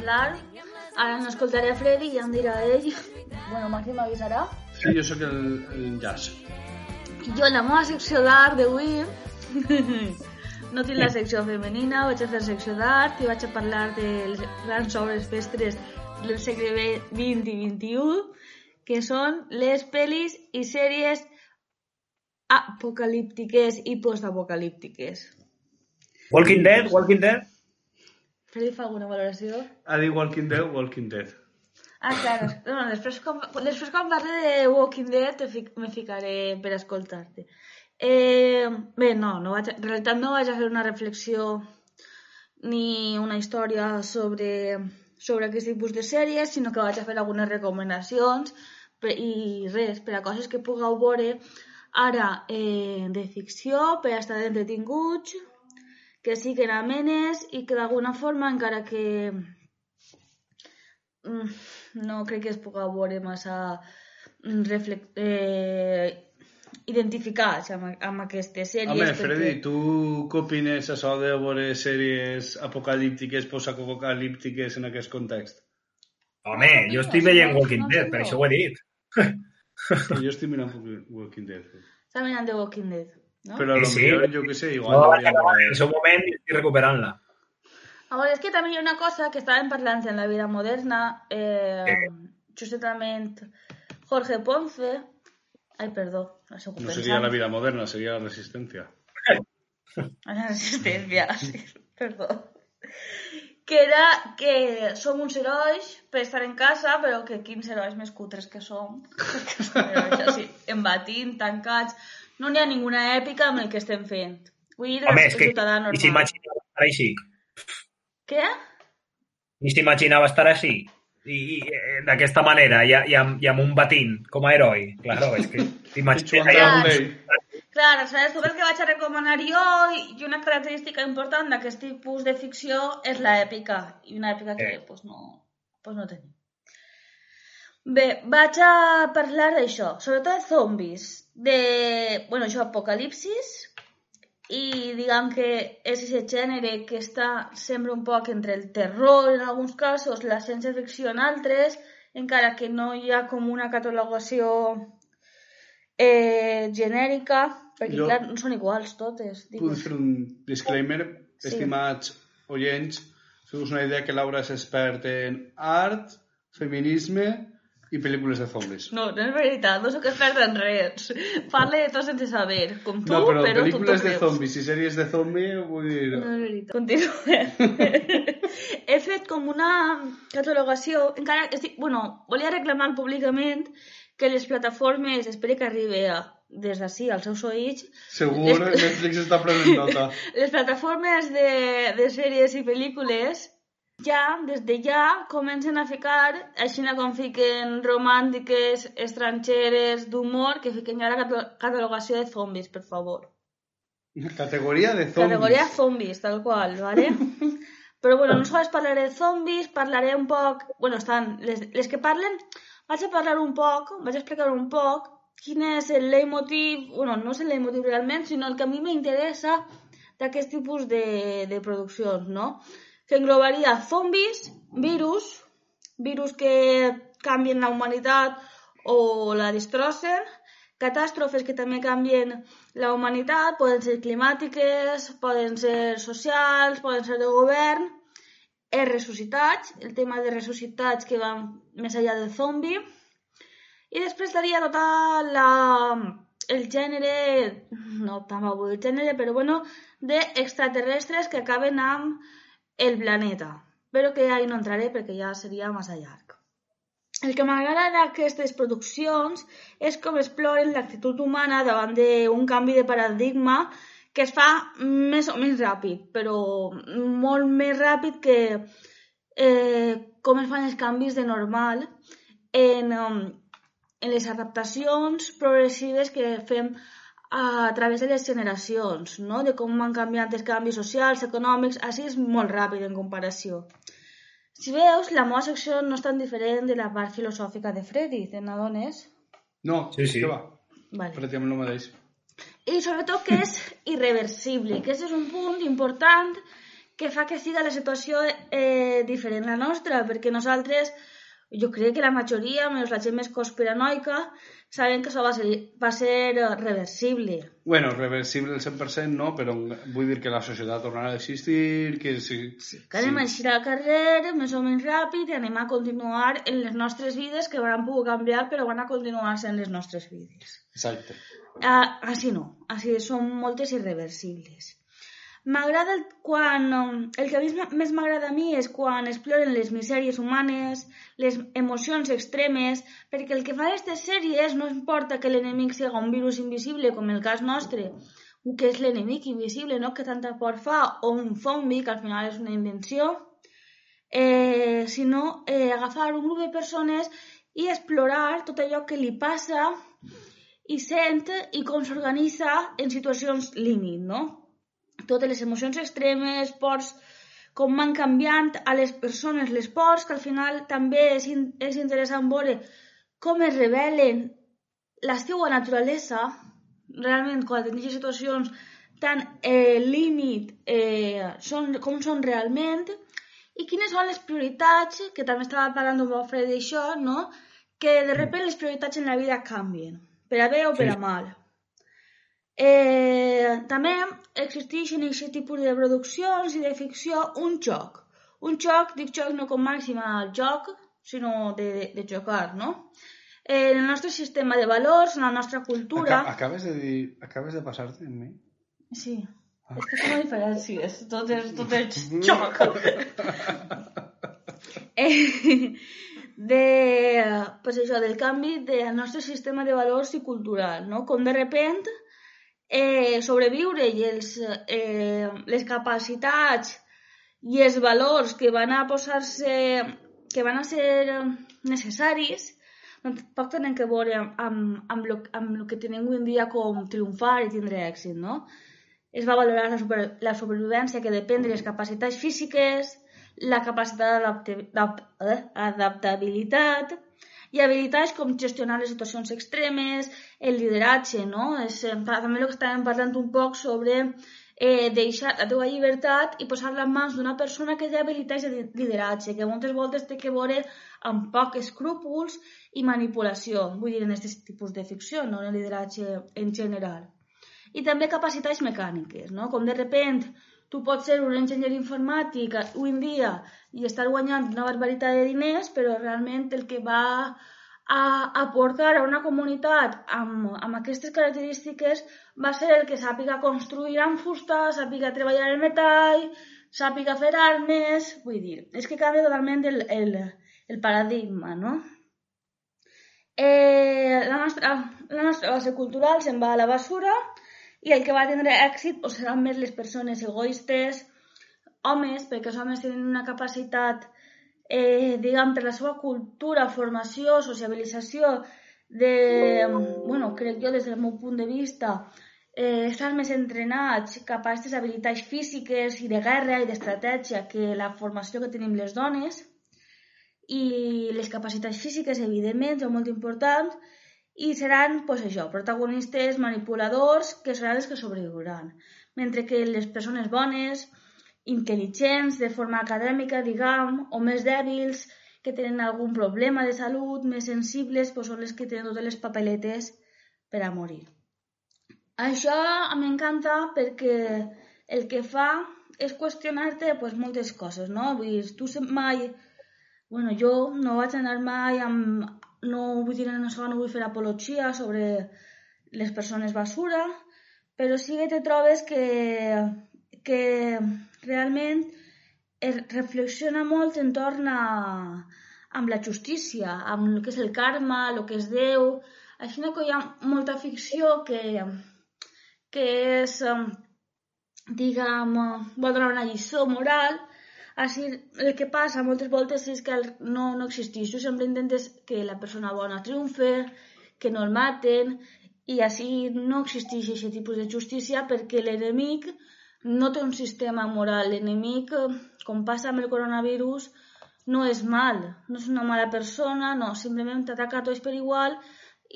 Parlar. Ara no escoltaré a Freddy i ja em dirà ell. Bueno, Màxim m'avisarà. Sí, jo sóc el, el jazz. Jo, en la meva secció d'art d'avui, no tinc la secció femenina, vaig a fer secció d'art i vaig a parlar de les grans obres mestres del segle XX i XXI, que són les pel·lis i sèries apocalíptiques i postapocalíptiques. Walking Dead, Walking Dead. Fa alguna valoració? Ha dit Walking Dead, Walking Dead. Ah, claro. No, després, quan, després quan parli de Walking Dead fic, me ficaré per escoltar-te. Eh, bé, no, no vaig, en realitat no vaig a fer una reflexió ni una història sobre, sobre aquest tipus de sèries, sinó que vaig a fer algunes recomanacions per, i res, per a coses que pugueu veure ara eh, de ficció, per a estar entretinguts, que siguin amenes i que d'alguna forma, encara que mm, no crec que es puga veure massa mm, reflect, eh, identificar-se amb, amb aquestes sèries. Home, perquè- Freddy, tu què opines això de veure sèries apocalíptiques, postapocalíptiques en aquest context? Home, jo estic veient Walking Dead, per això ho he dit. Sí, jo estic mirant Walking Dead. Està mirant The Walking Dead, no? Però a lo Sí, sí. millor, jo què sé, igual... No, no acabar en seu moment i estic recuperant-la. A veure, és que també hi ha una cosa que estàvem parlant en la vida moderna, eh, justament Jorge Ponce, ai, perdó, no sé No seria la vida moderna, seria la resistència. La resistència, sí, perdó. Que era que som uns herois per estar en casa, però que quins herois més cutres que som. Perquè som herois així, embatint, tancats... No n'hi ha ninguna èpica amb el que estem fent. Vull dir, Home, és que ciutadà normal. s'imaginava estar així. Què? Ni s'imaginava estar així. I, i eh, d'aquesta manera, i, i, amb, i amb un batint, com a heroi. Claro, és que t'imagines... Darley. Clar, saps tu el que vaig a recomanar jo i una característica important d'aquest tipus de ficció és l'èpica. I una èpica que Eh. pues, no, pues, no tenim. Bé, vaig a parlar d'això, sobretot de zombis, de, bueno, això, apocalipsis, i diguem que és aquest gènere que està sempre un poc entre el terror en alguns casos, la ciència-ficció en altres, encara que no hi ha com una catalogació eh, genèrica, perquè Jo- clar, no són iguals totes. Puc digues. fer un disclaimer? Sí. Estimats oients, feu-vos una idea que Laura és expert en art, feminisme i pel·lícules de zombis. No, no és veritat, no sóc experta en res. Parle de tot sense saber, com tu, No, però, però pel·lícules de zombis i sèries de zombi, vull dir... No és veritat. Continuem. He fet com una catalogació, encara, estic, bueno, volia reclamar públicament que les plataformes, espero que arribi a, des d'ací als seus oïts, Segur, Les- Netflix està prenent nota. les plataformes de, de sèries i pel·lícules ja, des de ja, comencen a ficar, així com fiquen romàntiques, estrangeres, d'humor, que fiquen ja la cata- catalogació de zombis, per favor. Categoria de zombis. Categoria zombies, tal qual, ¿vale? Però bueno, no sols parlaré de zombis, parlaré un poc... Bueno, estan... Les, les que parlen... Vaig a parlar un poc, vaig a explicar un poc quin és el leitmotiv... Bueno, no és el leitmotiv realment, sinó el que a mi m'interessa d'aquest tipus de, de produccions, no? Que englobaria zombis, virus, virus que canvien la humanitat o la destrossen, catàstrofes que també canvien la humanitat, poden ser climàtiques, poden ser socials, poden ser de govern, els ressuscitats, el tema de ressuscitats que van més enllà del zombi, i després estaria tota la, el gènere, no tampoc el gènere, però bueno, d'extraterrestres que acaben amb el planeta. Però que ahí no entraré perquè ja seria massa llarg. El que m'agrada d'aquestes produccions és com exploren l'actitud humana davant d'un canvi de paradigma que es fa més o menys ràpid, però molt més ràpid que eh, com es fan els canvis de normal en, um, en les adaptacions progressives que fem a través de les generacions, no? de com van canviant els canvis socials, econòmics, així és molt ràpid en comparació. Si veus, la meva secció no és tan diferent de la part filosòfica de Freddy, te n'adones? No, Sí, sí. va? Vale. Pràcticament el mateix. I sobretot que és irreversible, que aquest és un punt important que fa que siga la situació eh, diferent la nostra, perquè nosaltres, jo crec que la majoria, menys la gent més conspiranoica, saben que això va ser, va ser eh, reversible. Bueno, reversible el 100% no, però vull dir que la societat tornarà a existir, que sí... Que anem a eixir al carrer més o menys ràpid i anem a continuar en les nostres vides, que van poder canviar, però van a continuar sent les nostres vides. Exacte. Ah, així no, així són moltes irreversibles. M'agrada quan... um, El que més m'agrada a mi és quan exploren les misèries humanes, les emocions extremes, perquè el que fan aquestes sèries no importa que l'enemic sigui un virus invisible, com el cas nostre, o que és l'enemic invisible, no? que tanta por fa, o un zombi, que al final és una invenció, eh, sinó eh, agafar un grup de persones i explorar tot allò que li passa i sent i com s'organitza en situacions límit, no? Totes les emocions extremes, pors, com van canviant a les persones les pors, que al final també és, in és interessant veure com es revelen la seva naturalesa, realment quan tens situacions tan eh, límit eh, són, com són realment, i quines són les prioritats, que també estava parlant amb el Fred d'això, no? que de repente les prioritats en la vida canvien, per a bé o per a mal. Eh, també existeix en aquest tipus de produccions i de ficció un joc. Un joc, dic joc no com màxima al joc, sinó de, de, de jocar, no? Eh, en el nostre sistema de valors, en la nostra cultura... Aca acabes de dir... Acabes de passar-te en mi? Sí, és que són diferències, tot és, tot és xoc. eh, de, pues això, del canvi del nostre sistema de valors i cultural, no? Com de repent eh, sobreviure i els, eh, les capacitats i els valors que van a posar-se que van a ser necessaris no poc tenen que veure amb, amb, amb, lo, amb lo que tenim avui en dia com triomfar i tindre èxit, no? Es va valorar la, super, la supervivència que depèn de les capacitats físiques, la capacitat d'adaptabilitat i habilitats com gestionar les situacions extremes, el lideratge, no? És eh, també el que estàvem parlant un poc sobre eh, deixar la teva llibertat i posar-la en mans d'una persona que té habilitats de lideratge, que moltes voltes té que veure amb poc escrúpols i manipulació, vull dir, en aquest tipus de ficció, no en el lideratge en general. I també capacitats mecàniques, no? Com de repent tu pots ser un enginyer informàtic avui en dia i estar guanyant una barbaritat de diners, però realment el que va a aportar a una comunitat amb, amb aquestes característiques va ser el que sàpiga construir amb fusta, sàpiga treballar el metall, sàpiga fer armes... Vull dir, és que canvia totalment el, el, el paradigma, no? Eh, la, nostra, la nostra base cultural se'n va a la basura i el que va tindre èxit o seran més les persones egoistes, homes, perquè els homes tenen una capacitat eh, diguem, per la seva cultura, formació, sociabilització, de, bueno, crec jo des del meu punt de vista, eh, estan més entrenats cap a aquestes habilitats físiques i de guerra i d'estratègia que la formació que tenim les dones i les capacitats físiques, evidentment, són molt importants i seran, pues, això, protagonistes manipuladors que seran els que sobreviuran. Mentre que les persones bones, intel·ligents, de forma acadèmica, diguem, o més dèbils, que tenen algun problema de salut, més sensibles, pues, són les que tenen totes les papeletes per a morir. Això m'encanta perquè el que fa és qüestionar-te pues, moltes coses, no? Vull dir, tu mai... Bueno, jo no vaig anar mai amb... No vull dir en això, no vull fer apologia sobre les persones basura, però sí que te trobes que, que realment es reflexiona molt entorn a, amb la justícia, amb el que és el karma, el que és Déu. Així que hi ha molta ficció que, que és, eh, diguem, eh, vol donar una lliçó moral, així el que passa moltes voltes és que no, no existeix. Tu sempre intentes que la persona bona triomfe, que no el maten, i així no existeix aquest tipus de justícia perquè l'enemic no té un sistema moral. L'enemic, com passa amb el coronavirus, no és mal, no és una mala persona, no, simplement t'ataca a tots per igual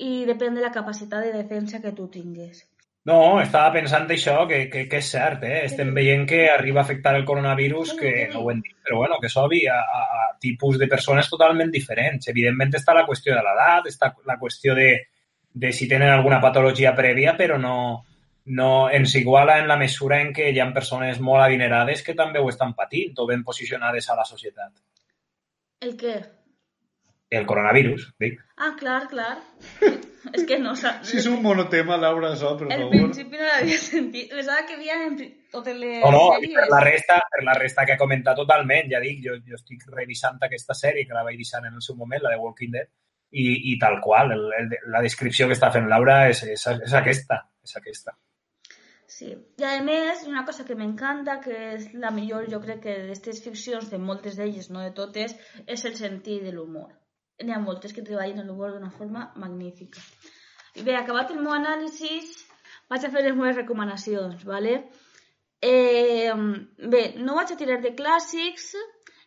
i depèn de la capacitat de defensa que tu tingues. No, estava pensant això, que, que, que és cert, eh? Estem veient que arriba a afectar el coronavirus, que no ho hem dit, però bueno, que és obvi, a, a, a tipus de persones totalment diferents. Evidentment està la qüestió de l'edat, està la qüestió de, de si tenen alguna patologia prèvia, però no, no ens iguala en la mesura en què hi ha persones molt adinerades que també ho estan patint o ben posicionades a la societat. El què? El coronavirus, dic. Ah, clar, clar. és que no. Si és un monotema, Laura, això, per El favor. principi no l'havia sentit. Pensava que havien en totes les No, no, sèries. per la resta, per la resta que ha comentat totalment, ja dic, jo, jo estic revisant aquesta sèrie que la vaig deixar en el seu moment, la de Walking Dead, i, i tal qual, el, el, la descripció que està fent Laura és, és, és aquesta, és aquesta. Sí. I a més, una cosa que m'encanta, que és la millor, jo crec que d'aquestes ficcions, de moltes d'elles, no de totes, és el sentit de l'humor. N'hi ha moltes que treballen en l'humor d'una forma magnífica. I bé, acabat el meu anàlisi, vaig a fer les meves recomanacions, ¿vale? Eh, bé, no vaig a tirar de clàssics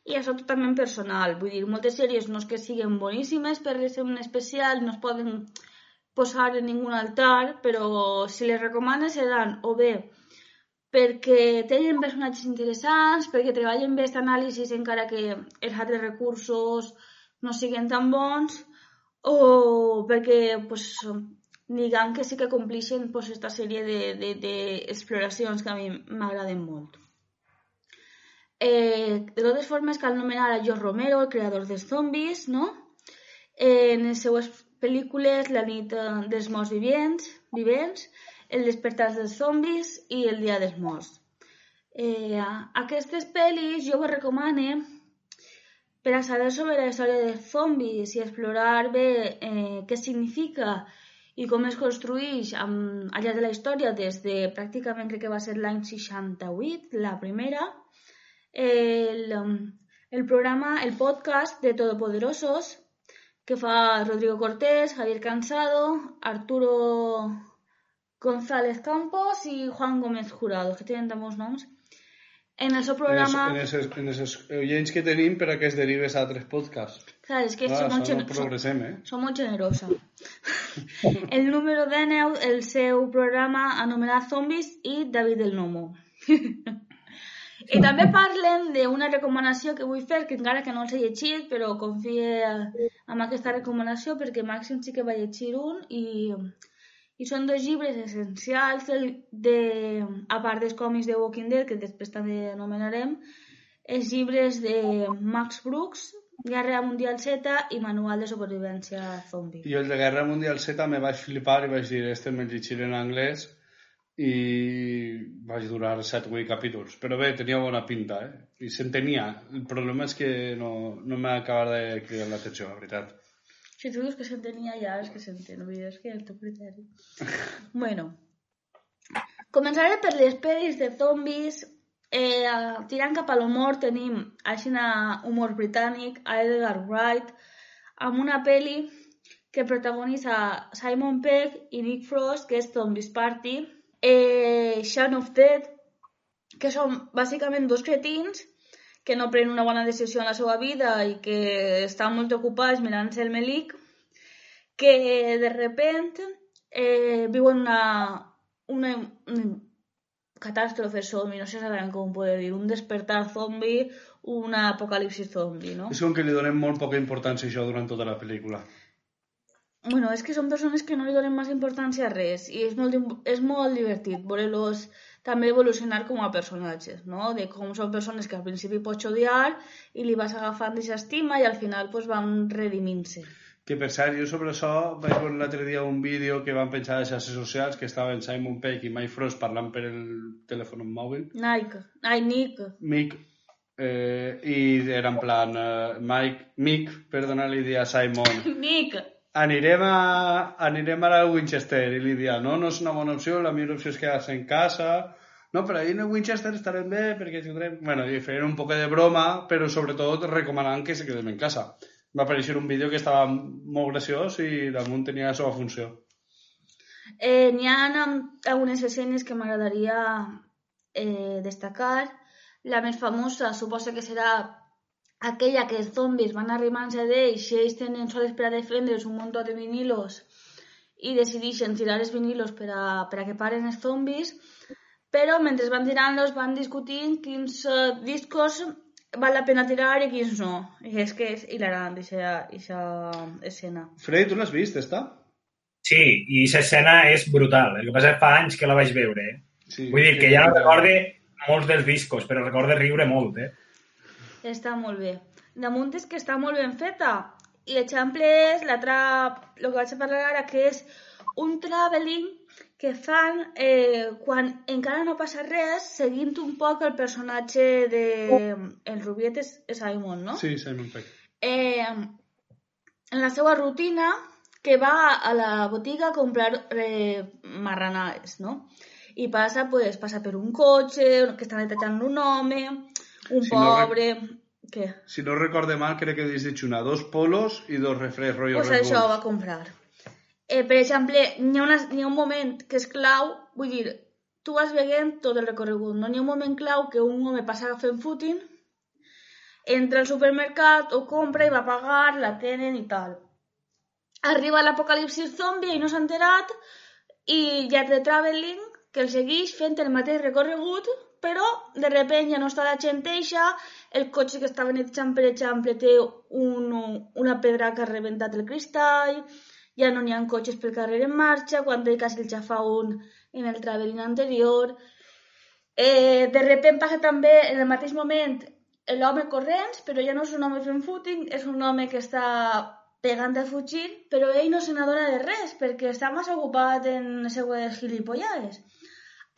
i això totalment personal. Vull dir, moltes sèries no és que siguin boníssimes per ser un especial, no es poden posar en ningun altar, però si les recomanes seran o bé perquè tenen personatges interessants, perquè treballen bé aquest anàlisi encara que els altres recursos no siguin tan bons, o perquè pues, diguem que sí que complixen pues, esta sèrie d'exploracions de, de exploracions que a mi m'agraden molt. Eh, de totes formes, cal anomenar a George Romero, el creador dels zombis, no? Eh, en les seues pel·lícules La nit eh, dels morts vivents, vivents El despertar dels zombis i El dia dels morts. Eh, aquestes pel·lis jo vos recomane per a saber sobre la història dels zombis i explorar bé eh, significa i com es construeix amb, al llarg de la història des de pràcticament crec que va ser l'any 68, la primera, el, el programa, el podcast de Todopoderosos que fa Rodrigo Cortés, Javier Cansado, Arturo González Campos i Juan Gómez Jurado, que tenen tan bons noms. En el seu programa... En els, en els oients que tenim per a que es derives a altres podcasts. Clar, és que Clar, som, molt això no progressem, eh? som molt generosa. el número 19, el seu programa anomenat Zombis i David el Nomo. I també parlen d'una recomanació que vull fer, que encara que no els he llegit, però confie en aquesta recomanació perquè màxim sí que va llegir un i, i són dos llibres essencials de, de, a part dels còmics de Walking Dead, que després també anomenarem, els llibres de Max Brooks, Guerra Mundial Z i Manual de Supervivència Zombi. Jo el de Guerra Mundial Z me vaig flipar i vaig dir, este me'l llegiré en anglès i vaig durar 7 o 8 capítols. Però bé, tenia bona pinta, eh? I s'entenia. El problema és que no, no m'ha acabat de cridar l'atenció, la veritat. Si tu dius que s'entenia ja, és que s'entén, vull dir, és que és el teu criteri. bueno, començaré per les pel·lis de zombis. Eh, tirant cap a l'humor tenim així humor britànic, a Edgar Wright, amb una pel·li que protagonitza Simon Pegg i Nick Frost, que és Zombies Party, eh, Shaun of Dead, que són bàsicament dos cretins que no prenen una bona decisió en la seva vida i que estan molt ocupats mirant-se el melic, que de repent eh, viuen una, una, una catàstrofe zombi, no sé exactament com ho dir, un despertar zombi, una apocalipsis zombi, no? És com que li donem molt poca importància això durant tota la pel·lícula. Bueno, és que són persones que no li donen massa importància a res i és molt, és molt divertit veure-los també evolucionar com a personatges, no? De com són persones que al principi pots odiar i li vas agafant aquesta estima i al final pues, van redimint-se. Que per cert, jo sobre això vaig veure l'altre dia un vídeo que van penjar a les xarxes socials que estaven Simon Pegg i Mike Frost parlant per el telèfon mòbil. Nike, ai, Nick, Mick, eh, i era en plan, eh, Mike, Mick, perdona, li dia Simon, Nick, anirem a, anirem ara a Winchester, i li dia, no, no és una bona opció, la millor opció és quedar-se en casa, no, però ahir a Winchester estarem bé perquè tindrem... Bueno, i feien un poc de broma, però sobretot recomanant que se quedem en casa. Va aparèixer un vídeo que estava molt graciós i damunt tenia la seva funció. Eh, N'hi ha algunes escenes que m'agradaria eh, destacar. La més famosa suposa que serà aquella que els zombis van arrimant-se d'ells i ells tenen sols per a defendre's un munt de vinilos i decideixen tirar els vinilos per a, per a que paren els zombis però mentre van tirant-los van discutint quins eh, discos val la pena tirar i quins no. I és que és hilarant, aquesta escena. Freddy, tu l'has vist, està? Sí, i aquesta escena és brutal. El que passa és que fa anys que la vaig veure. Eh? Sí. Vull dir que ja no recorde molts dels discos, però recorde riure molt, eh? Està molt bé. Damunt és que està molt ben feta. I l'exemple és l'altra, el que vaig a parlar ara, que és un traveling que fan eh, quan encara no passa res, seguint un poc el personatge de... El Rubiet és, és Simon, no? Sí, Simon Pegg. eh, en la seva rutina que va a la botiga a comprar eh, marranades, no? I passa, pues, passa per un cotxe que està netejant un home, un Si no pobre... Què? Si no recorde mal, crec que has dit una, dos polos i dos refresc rotllo Pues Red això va comprar. Eh, per exemple, n'hi ha, una, n'hi ha un moment que és clau, vull dir, tu vas veient tot el recorregut, no? N'hi ha un moment clau que un home passa fent footing, entra al supermercat, ho compra i va pagar, l'atenen i tal. Arriba l'apocalipsis zombi i no s'ha enterat i ja té traveling que el segueix fent el mateix recorregut però de repent ja no està la gent eixa, el cotxe que estava netejant, per exemple, té un, una pedra que ha rebentat el cristall, ja no n'hi ha cotxes pel carrer en marxa, quan ell quasi el ja fa un en el traveling anterior. Eh, de repent passa també en el mateix moment l'home corrents, però ja no és un home fent footing, és un home que està pegant a fugir, però ell no se n'adona de res, perquè està massa ocupat en les seues gilipollades.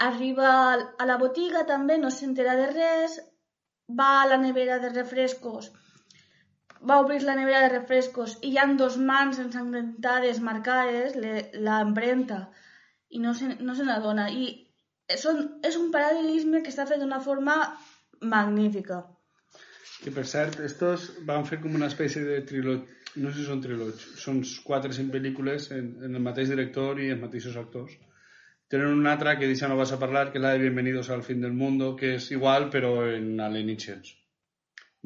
Arriba a la botiga també, no s'entera de res, va a la nevera de refrescos, va obrir la nevera de refrescos i hi ha dos mans ensangrentades marcades le- l'empremta i no se, no se n'adona. I és un, és un paral·lelisme que està fet d'una forma magnífica. Que per cert, estos van fer com una espècie de trilog... No sé si són trilogs, són quatre o cinc pel·lícules en, en el mateix director i els mateixos actors. Tenen una altra que d'això no vas a parlar, que és la de Bienvenidos al fin del mundo, que és igual però en alienígens.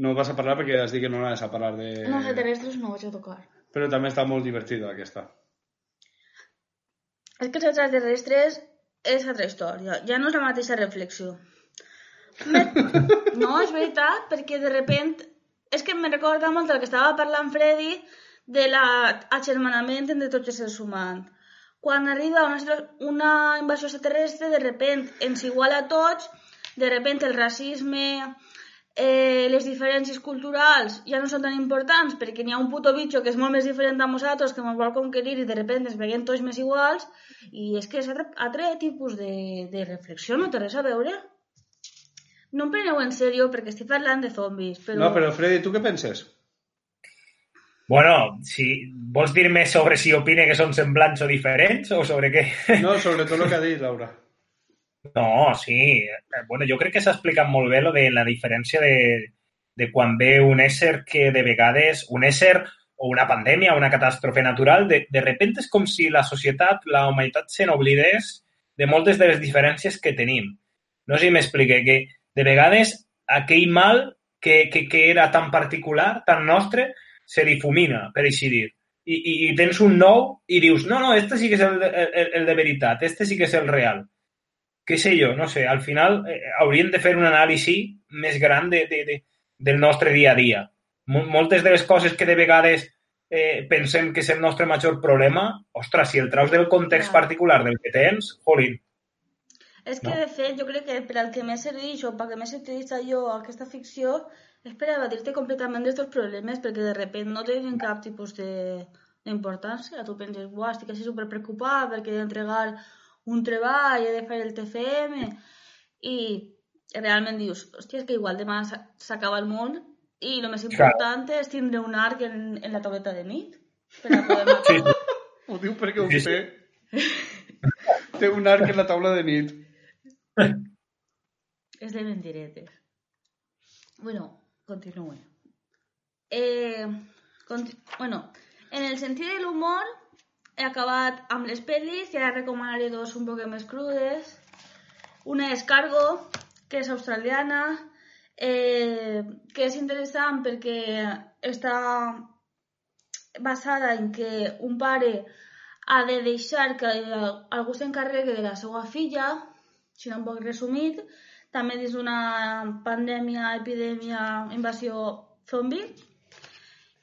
No vas a parlar perquè has dit que no anaves a parlar de... No sé, terrestres no vaig a tocar. Però també està molt divertida aquesta. És que els extraterrestres és altra història, ja no és la mateixa reflexió. No, és veritat, perquè de repent... És que me recorda molt del que estava parlant Freddy de l'agermanament entre tots els éssers humans. Quan arriba una, una invasió extraterrestre, de repent ens iguala a tots, de repent el racisme, eh, les diferències culturals ja no són tan importants perquè n'hi ha un puto bitxo que és molt més diferent de nosaltres que ens vol conquerir i de repente ens veiem tots més iguals i és que és altre, altre tipus de, de reflexió, no té res a veure. No em preneu en sèrio perquè estic parlant de zombis, però... No, però Freddy, tu què penses? Bueno, si vols dir-me sobre si opine que són semblants o diferents o sobre què? No, sobre tot el que ha dit, Laura. No, sí. Eh, Bueno, jo crec que s'ha explicat molt bé lo de la diferència de, de quan ve un ésser que de vegades, un ésser o una pandèmia o una catàstrofe natural, de, de repente és com si la societat, la humanitat se n'oblidés de moltes de les diferències que tenim. No sé si m'explique, que de vegades aquell mal que, que, que era tan particular, tan nostre, se difumina, per així dir. I, i, i tens un nou i dius, no, no, este sí que és el, el, el de veritat, este sí que és el real. Què sé jo, no sé, al final eh, hauríem de fer un anàlisi més gran de, de, de, del nostre dia a dia. Mol- Moltes de les coses que de vegades eh, pensem que és el nostre major problema, ostres, si el traus del context particular del que tens, jolín, És que, No? de fet, jo crec que per al que més serveix o per que més utilitza jo aquesta ficció és per evadir-te completament d'aquests problemes perquè de repente no tenen cap tipus de d'importància. Tu penses, buah, estic així super preocupat perquè he d'entregar un treball, he de fer el TFM i realment dius, hòstia, és que igual demà s'a- s'acaba el món i el més important és tindre un arc en, en la tauleta de nit per a poder matar. Sí. Ho diu perquè. Té un arc en la taula de nit. És de mentiretes. Bueno, continúe. Eh, conti bueno, en el sentit de l'humor he acabat amb les pel·lis i ara recomanaré dos un poc més crudes. Una és Cargo, que és australiana, eh, que és interessant perquè està basada en que un pare ha de deixar que algú s'encarregui de la seva filla, si no un poc resumit, també dins d'una pandèmia, epidèmia, invasió zombi,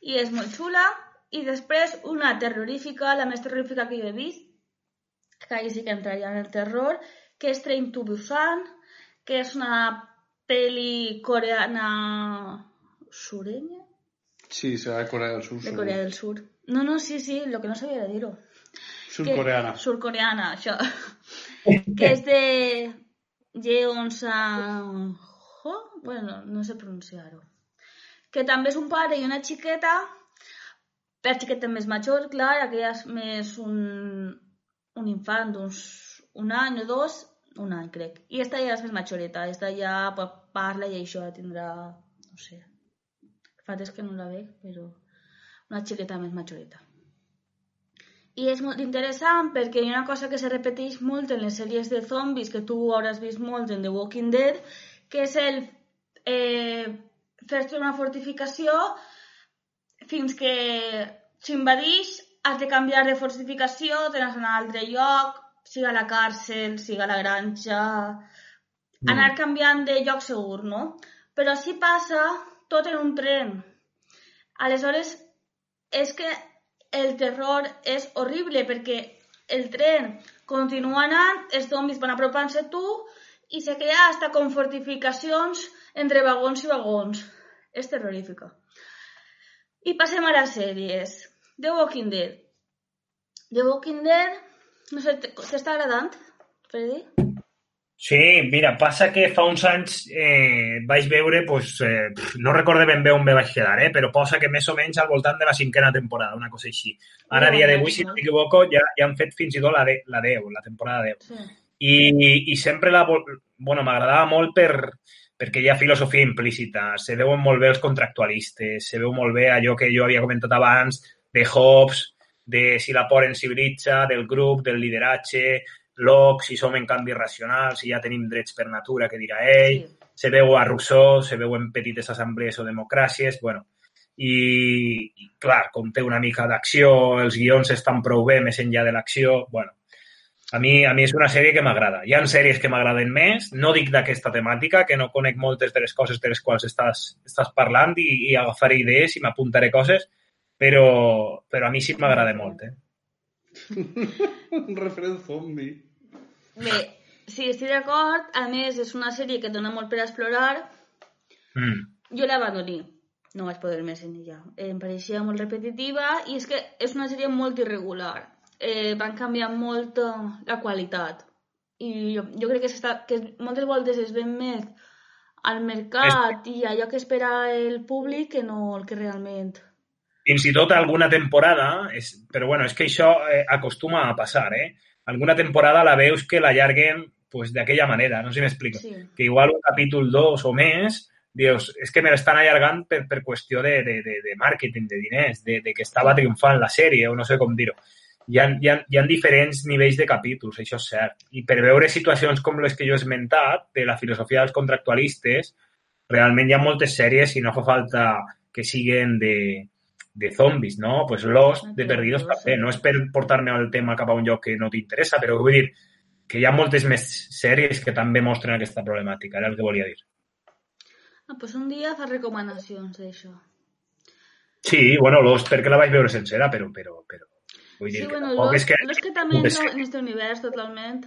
i és molt xula. I després una terrorífica, la més terrorífica que jo he vist, que ahí sí que entraria en el terror, que és Train to Busan, que és una pel·li coreana sureña, Sí, serà de Corea del Sur. de. Corea del Sur. No, no, sí, sí, lo que no sabia de dir-ho. Surcoreana. Que, surcoreana, això. que és de Jeon Sang-ho, bueno, no sé pronunciar-ho. Que també és un pare i una xiqueta, la xiqueta més major, clar, aquella és més un, un infant d'uns un any o dos, un any crec. I esta ja és més majoreta, esta ja parla i això tindrà, no sé, fa que no la veig, però una xiqueta més majoreta. I és molt interessant perquè hi ha una cosa que se repeteix molt en les sèries de zombis que tu hauràs vist molt en The Walking Dead, que és el eh, fer-te una fortificació fins que s'invadix, has de canviar de fortificació, te n'has d'anar a un altre lloc, siga la càrcel, siga la granja... Anar canviant de lloc segur, no? Però si passa tot en un tren. Aleshores, és que el terror és horrible perquè el tren continua anant, els zombis van apropant-se a tu i se crea hasta con fortificacions entre vagons i vagons. És terrorífica. I passem a les sèries. The Walking Dead. The Walking Dead, no sé, t'està agradant, Freddy? Sí, mira, passa que fa uns anys eh, vaig veure, pues, eh, no recorde ben bé on me vaig quedar, eh, però posa que més o menys al voltant de la cinquena temporada, una cosa així. Ara, a No, dia no, d'avui, si no. no m'equivoco, ja, ja han fet fins i tot la, de, la 10, la temporada 10. Sí. I, i sempre la... Bueno, m'agradava molt per, perquè hi ha filosofia implícita, se veuen molt bé els contractualistes, se veu molt bé allò que jo havia comentat abans de Hobbes, de si la por ens civilitza, del grup, del lideratge, Locke, si som en canvi racionals, si ja tenim drets per natura, que dirà ell, Sí. se veu a Rousseau, se veu en petites assemblees o democràcies, bueno, i, i clar, com té una mica d'acció, els guions estan prou bé més enllà de l'acció, bueno, a mi, a mi és una sèrie que m'agrada. Hi ha sèries que m'agraden més, no dic d'aquesta temàtica, que no conec moltes de les coses de les quals estàs, estàs parlant i, i agafaré idees i m'apuntaré coses, però, però a mi sí m'agrada molt, eh? Un referent zombi. Bé, sí, estic d'acord. A més, és una sèrie que dona molt per explorar. Mm. Jo l'abandoní. No vaig poder més en ella. Em pareixia molt repetitiva i és que és una sèrie molt irregular. Eh, van canviar molt eh, la qualitat. I jo, jo crec que, s'està, que moltes voltes es ven més al mercat i allò que espera el públic que no el que realment... fins i tot alguna temporada, és, però bueno, és que això eh, acostuma a passar, eh? Alguna temporada la veus que l'allarguen pues, d'aquella manera, no sé si m'explico. Sí. Que igual un capítol 2 o més, dius, és que me l'estan allargant per, per qüestió de, de, de, de màrqueting, de diners, de, de que estava triomfant la sèrie, o no sé com dir-ho. hi ha, hi, ha, hi ha diferents nivells de capítols, això és cert. I per veure situacions com les que jo he esmentat, de la filosofia dels contractualistes, realment hi ha moltes sèries i no fa falta que siguen de, de zombis, no? Pues Lost, de Perdidos. No és per portar-me el tema cap a un lloc que no t'interessa, però vull dir que hi ha moltes més sèries que també mostren aquesta problemàtica, era el que volia dir. Ah, pues un dia fa recomanacions d'això. Sí, bueno, Lost perquè la vaig veure sencera, però, però, però vull dir Sí, que bueno, tampoc los, és que... los que també que- en este univers totalment.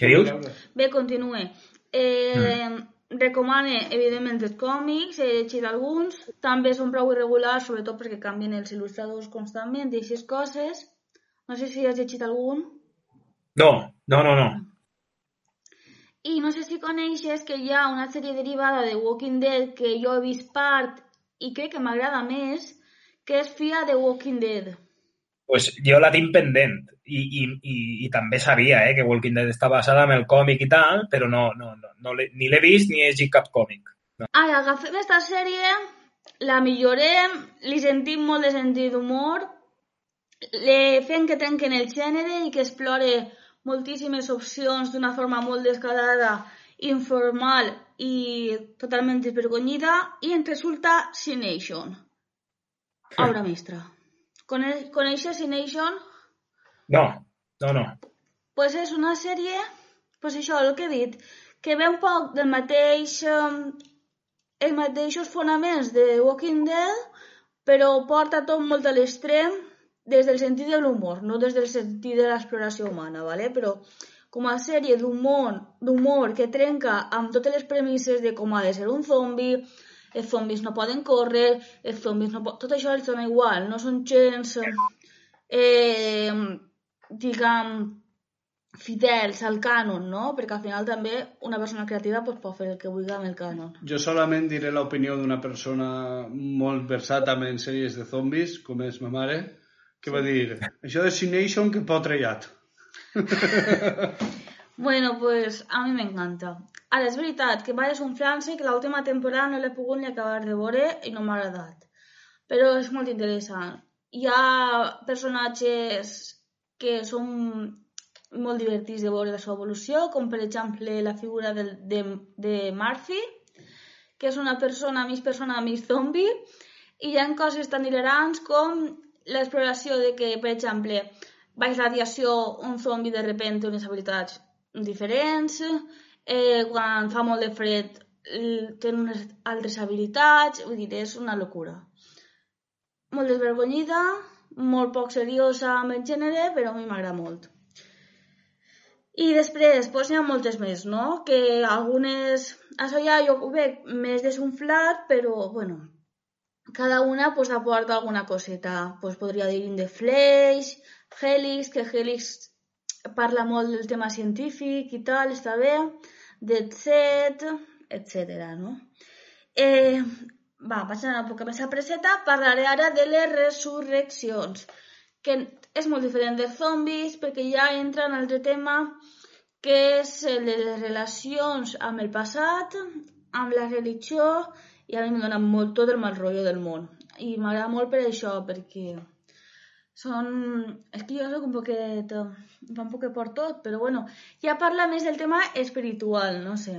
Què dius? Bé, continue. Eh, recomane, evidentment, els còmics, he llegit alguns. També són prou irregulars, sobretot perquè canvien els il·lustradors constantment i aquestes coses. No sé si has llegit algun. No, no, no, no. I no sé si coneixes que hi ha una sèrie derivada de Walking Dead que jo he vist part i crec que m'agrada més, que és Fia de Walking Dead. Pues jo la tinc pendent i, i, i, i també sabia eh, que Walking Dead està basada en el còmic i tal, però no, no, no, no ni l'he vist ni he llegit cap còmic. Ara, agafem aquesta sèrie, la millorem, li sentim molt de sentit d'humor, le fem que trenquen el gènere i que explore moltíssimes opcions d'una forma molt descarada, informal i totalment desvergonyida i ens resulta C-Nation. Obra mestra. Cone- Coneixes C-Nation? No, no, no. pues és una sèrie, pues això, el que he dit, que ve un poc del mateix, um, els mateixos fonaments de Walking Dead, però porta tot molt a l'extrem des del sentit de l'humor, no des del sentit de l'exploració humana, ¿vale? però com a sèrie d'humor que trenca amb totes les premisses de com ha de ser un zombi, els zombis no poden córrer, els zombis no tot això els dona igual, no són gens, eh, diguem, fidels al cànon, no? Perquè al final també una persona creativa pues, pot fer el que vulgui amb el cànon. Jo solament diré l'opinió d'una persona molt versat en sèries de zombis, com és ma mare, que va dir, això de C-Nation que pot trellat. Bueno, pues a mi m'encanta. Ara, és veritat que va desunflant-se i que l'última temporada no l'he pogut ni acabar de veure i no m'ha agradat. Però és molt interessant. Hi ha personatges que són molt divertits de veure la seva evolució, com per exemple la figura del, de, de Murphy, que és una persona mig persona mig zombi, i hi ha coses tan hilarants com l'exploració de que, per exemple, baix radiació un zombi de repente unes habilitats diferents, eh, quan fa molt de fred té unes altres habilitats, vull dir, és una locura. Molt desvergonyida, molt poc seriosa amb el gènere, però a mi m'agrada molt. I després, doncs n'hi ha moltes més, no? Que algunes... Això ja jo ho veig més desunflat, però, bueno, cada una pues, aporta alguna coseta. Pues, podria dir The Flash, Helix, que Helix parla molt del tema científic i tal, està bé, Dead Set, etc. No? Eh, va, passant una poca més apresseta, parlaré ara de les resurreccions, que és molt diferent dels zombis perquè ja entra en altre tema que és les relacions amb el passat, amb la religió, i a mi em dona molt tot el mal rotllo del món. I m'agrada molt per això, perquè són... És que jo soc un poquet... un poquet por tot, però bueno, ja parla més del tema espiritual, no sé.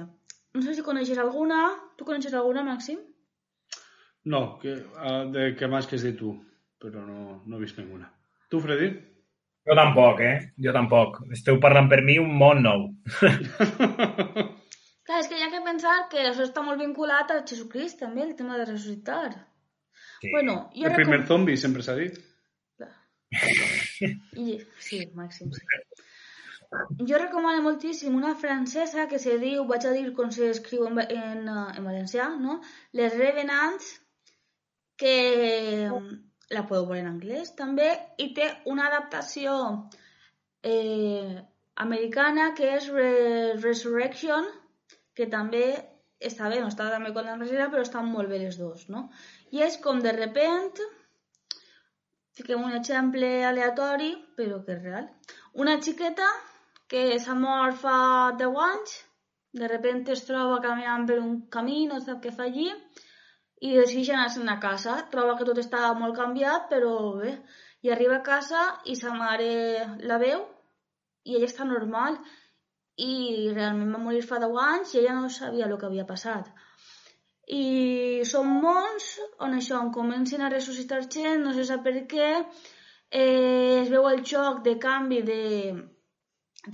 No sé si coneixes alguna. Tu coneixes alguna, Màxim? No, que, uh, de què més que has dit tu, però no, no he vist ninguna. Tu, Freddy? Jo tampoc, eh? Jo tampoc. Esteu parlant per mi un món nou. Clar, és que hi ha que pensar que això està molt vinculat a Jesucrist, també, el tema de ressuscitar. Sí. Bueno, jo El primer zombi, sempre s'ha dit. I, sí, màxim, sí. Jo recomano moltíssim una francesa que se diu, vaig a dir com s'escriu en, en, eh, en valencià, no? Les Revenants, que mm, la podeu veure en anglès també, i té una adaptació eh, americana que és Re Resurrection, que també està bé, no està també com la francesa, però estan molt bé les dues, no? I és com de repent, fiquem un exemple aleatori, però que és real. Una xiqueta que s'ha mort fa 10 anys, de repente es troba caminant per un camí, no sap què fa allí, i decideix anar-se'n a casa. Troba que tot està molt canviat, però bé. I arriba a casa i sa mare la veu i ella està normal. I realment va morir fa 10 anys i ella no sabia el que havia passat. I són mons on això, on comencen a ressuscitar gent, no se sap per què, eh, es veu el xoc de canvi de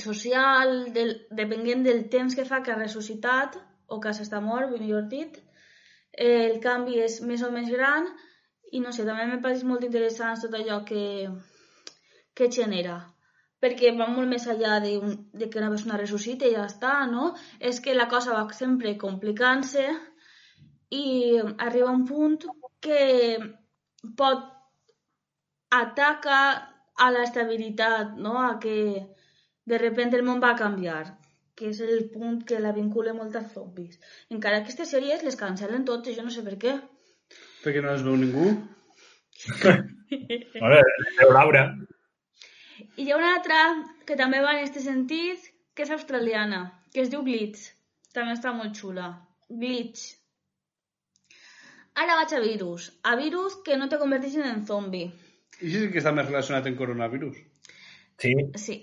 social, del, depenent del temps que fa que ha ressuscitat, o que s'està mort, millor dit, eh, el canvi és més o menys gran, i no sé, també m'ha pareix molt interessant tot allò que, que genera perquè va molt més enllà de, un, de que una persona ressuscita i ja està, no? És que la cosa va sempre complicant-se i arriba un punt que pot ataca a l'estabilitat, no? A que de repente el món va canviar, que és el punt que la vincula molt als zombis. Encara que aquestes sèries les cancel·len totes, jo no sé per què. Perquè no les veu ningú. A veure, veu Laura. I hi ha una altra que també va en aquest sentit, que és australiana, que es diu Glitch. També està molt xula. Glitch. Ara vaig a virus. A virus que no te converteixen en zombi. I sí que està més relacionat amb coronavirus. Sí. Sí.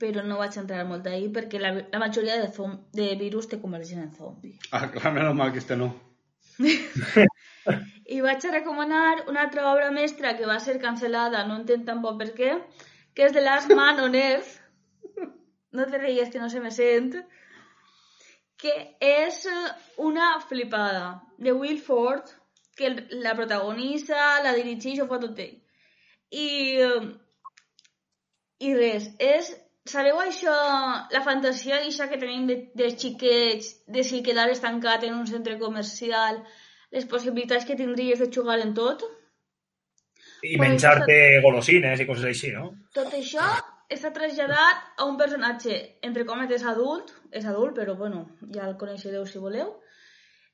Però no vaig entrar molt ahí perquè la, la majoria de, virus te converteixen en zombi. Ah, clar, menys mal que este no. I vaig a recomanar una altra obra mestra que va ser cancel·lada, no entenc tampoc per què, que és The Last Man on Earth. No te reigues que no se me sent. Que és eh, una flipada de Will Ford, que la protagonista, la dirigeix, ho fa tot ell. I, eh, i res, és... Sabeu això, la fantasia això que tenim de, de xiquets, de si quedar estancat en un centre comercial, les possibilitats que tindries de jugar en tot? I menjar-te golosines i coses així, no? Tot això està traslladat a un personatge, entre cometes, adult, és adult, però bueno, ja el coneixereu si voleu,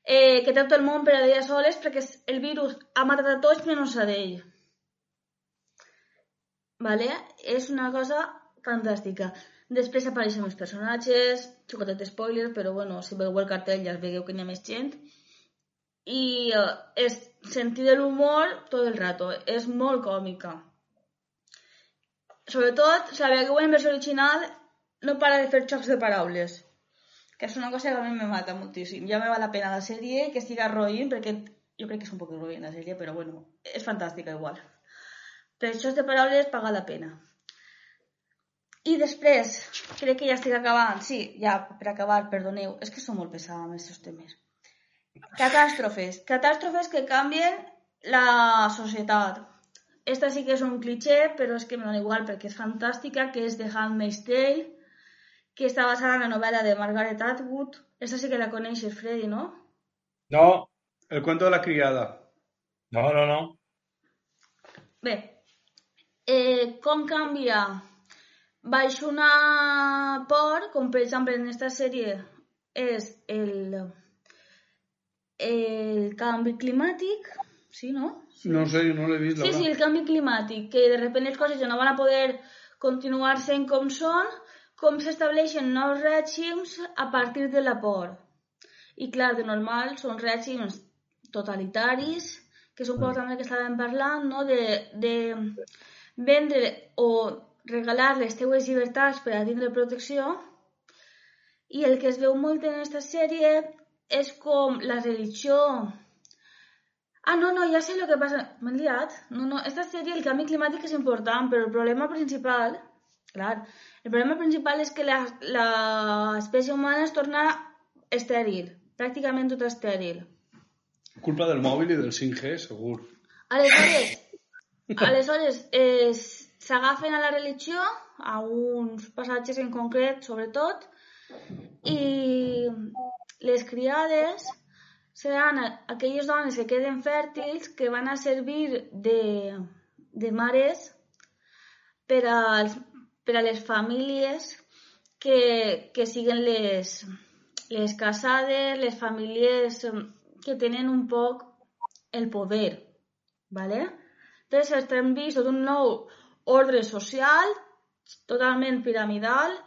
eh, que té tot el món per a ella soles perquè el virus ha matat a tots menys a d'ell. Vale? És una cosa fantàstica. Després apareixen els personatges, xocotet spoiler, però bueno, si veieu el cartell ja veieu que n'hi ha més gent. I eh, és sentir de l'humor tot el rato. És molt còmica. Sobretot, la veieu en versió original, no para de fer xocs de paraules. Que és una cosa que a mi me mata moltíssim. Ja me val la pena la sèrie que siga roïn, perquè jo crec que és un poc roïn la sèrie, però bueno, és fantàstica igual. Per xocs de paraules paga la pena. I després, crec que ja estic acabant. Sí, ja, per acabar, perdoneu. És que som molt pesada amb aquests temes. Catàstrofes. Catàstrofes que canvien la societat. Esta sí que és un cliché, però és que me dona igual perquè és fantàstica, que és The Handmaid's Tale, que està basada en la novel·la de Margaret Atwood. Esta sí que la coneixes, Freddy, no? No, El cuento de la criada. no, no, no. Bé, eh, com canvia baix una por, com per exemple en aquesta sèrie és el, el canvi climàtic, sí, no? No sé, no l'he vist, Sí, sí, el canvi climàtic, que de repente les coses ja no van a poder continuar sent com són, com s'estableixen nous règims a partir de la por. I clar, de normal són règims totalitaris, que és un poc també que estàvem parlant, no? de, de vendre o regalar les teues llibertats per a tindre protecció i el que es veu molt en aquesta sèrie és com la religió Ah, no, no, ja sé el que passa. M'he liat. No, no, esta sèrie, el canvi climàtic és important, però el problema principal, clar, el problema principal és que l'espècie humana es torna estèril, pràcticament tota estèril. Culpa del mòbil i del 5G, segur. Aleshores, aleshores eh, s'agafen a la religió, a uns passatges en concret, sobretot, i les criades seran a- aquelles dones que queden fèrtils que van a servir de, de mares per, als, per a les famílies que, que siguen les, les casades, les famílies eh, que tenen un poc el poder. ¿vale? Entonces estem vist tot un nou ordre social, totalment piramidal,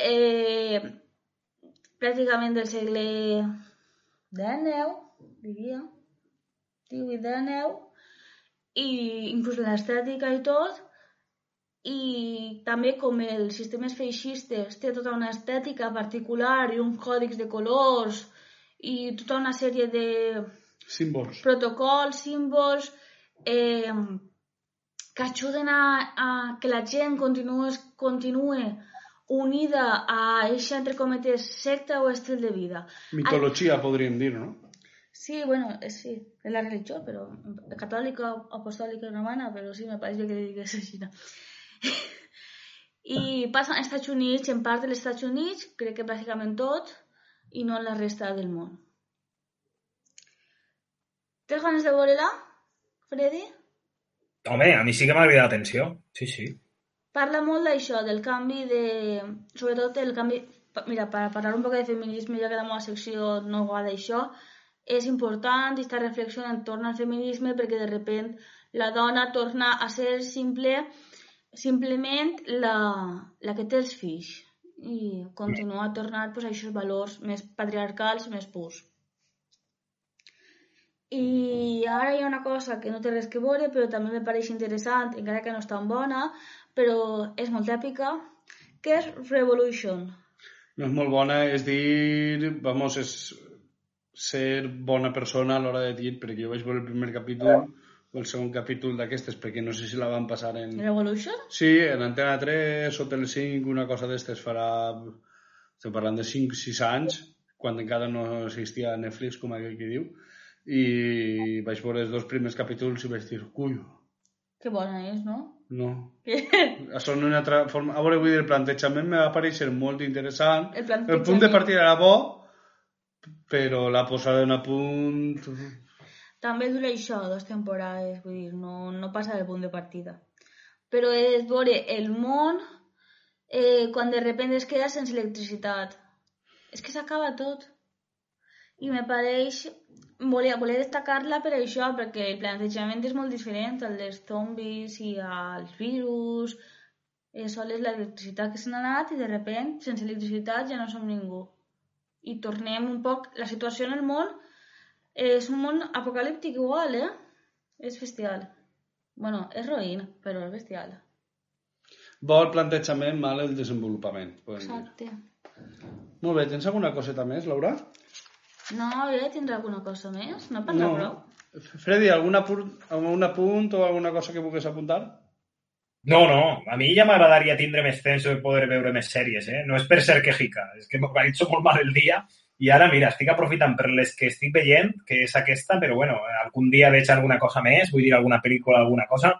eh, pràcticament del segle XIX, diria, 18 XIX, i inclús l'estètica i tot, i també com els sistemes feixistes té tota una estètica particular i uns còdics de colors i tota una sèrie de Símbols. protocols, símbols, eh, que ajuden a, a que la gent continue, continue unida a eixa, entre cometes, secta o estil de vida. Mitologia, podríem dir, no? Sí, bueno, sí, es la religión, pero católica, apostólica y romana, pero sí me parece que digués així. No? I passa als Estats Units, en part dels Estats Units, crec que pràcticament tot, i no en la resta del món. Tens ganes de veure-la, Freddy? Home, a mi sí que m'ha cridat l'atenció. Sí, sí. Parla molt d'això, del canvi de... Sobretot el canvi... Mira, per parlar un poc de feminisme, ja que la meva secció no va d'això, és important aquesta reflexió entorn al feminisme perquè de repent la dona torna a ser simple, simplement la, la que té els fills i continua a tornar pues, a aquests valors més patriarcals, més purs. I ara hi ha una cosa que no té res que veure, però també me pareix interessant, encara que no és tan bona, però és molt èpica, que és Revolution. No és molt bona, és dir... Vamos, és ser bona persona a l'hora de dir, perquè jo vaig veure el primer capítol o el segon capítol d'aquestes, perquè no sé si la van passar en... Revolution? Sí, en Antena 3 o Tele5, una cosa d'estes farà... Estem parlant de 5-6 anys, quan encara no existia Netflix, com aquell que diu, i vaig veure els dos primers capítols i vaig dir, cuyo, Que bona és, no? No. Això no una altra forma... A veure, vull dir, el plantejament me va parèixer molt interessant. El El punt de partida era bo, però la posada en a punt... També dura això, dues temporades, vull dir, no, no passa del punt de partida. Però és veure el món eh, quan de repente es queda sense electricitat. És que s'acaba tot. I me pareix... Volia, volia destacar-la per això, perquè el plantejament és molt diferent al dels zombis i als virus. Eh, sol és l'electricitat que se n'ha anat i de repente, sense electricitat, ja no som ningú. I tornem un poc... La situació en el món és un món apocalíptic igual, eh? És bestial. Bueno, és roïn, però és bestial. Bo el plantejament, mal el desenvolupament. podem dir. Exacte. Molt bé, tens alguna coseta més, Laura? No, jo tindré alguna cosa més? No parla prou? Freddy, algun apunt, algun apunt o alguna cosa que vulguis apuntar? No, no, a mi ja m'agradaria tindre més temps de poder veure més sèries, eh? No és per ser quejica, és que m'organitzo molt mal el dia i ara, mira, estic aprofitant per les que estic veient, que és aquesta, però bueno, algun dia veig alguna cosa més, vull dir alguna pel·lícula, alguna cosa,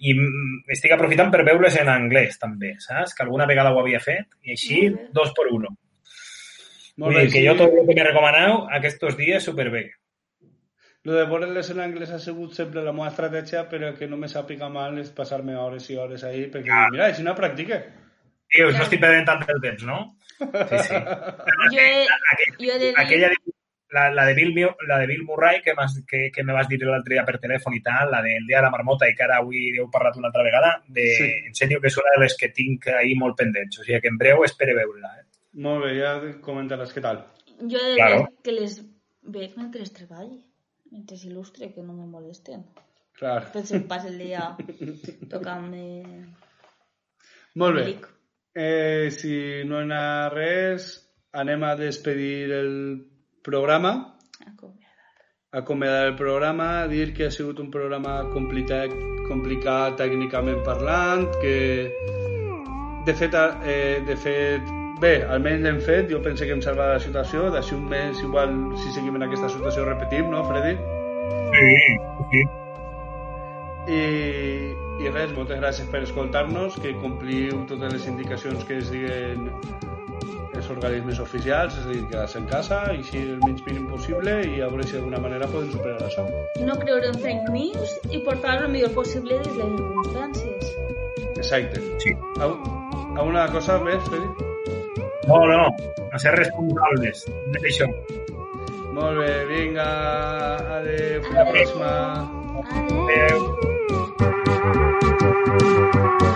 i mm, estic aprofitant per veure-les en anglès, també, saps? Que alguna vegada ho havia fet, i així, dos per uno. Molt Vull dir que sí. jo tot el que me recomaneu aquests dies, superbé. Lo de veure-les en anglès ha sigut sempre la meva estratègia, però que no me sàpiga mal és passar-me hores i hores ahí, perquè, Ah. mira, si no practique. Tio, això estic perdent tant el temps, no? Sí, sí. Jo he, Aquell- jo he de dir... aquella de, la, la, de Bill, la de Bill Murray que, que, que me vas dir l'altre dia per telèfon i tal, la del dia de la marmota i que ara avui heu parlat una altra vegada, de, Sí. en sèrio que és una de les que tinc ahí molt pendents. O sigui que en breu espere veure-la. Eh? Molt bé, ja comentaràs què tal. Jo he de Claro. que les veig mentre treballi, mentre il·lustre, que no me molesten. Clar. Penso que passa el dia tocant-me... Molt bé. Eh, si no hi ha res, anem a despedir el programa, Acomiadar. acomiadar el programa, dir que ha sigut un programa complicat, complicat tècnicament parlant, que de fet, eh, de fet bé, almenys l'hem fet, jo penso que hem salvat la situació, d'ací un mes igual si seguim en aquesta situació repetim, no, Freddy? Sí, sí. I, i res, moltes gràcies per escoltar-nos, que compliu totes les indicacions que es diguen els organismes oficials, és a dir, quedar-se en casa, i així el menys mínim possible, i a veure si d'alguna manera podem superar això. No creure en fake news i portar el millor possible des de les circumstàncies. Exacte. Sí. Al- Alguna cosa més, Freddy? No, no, a ser responsables. D'això. Molt bé, vinga, adéu, la pròxima. Adéu. adéu.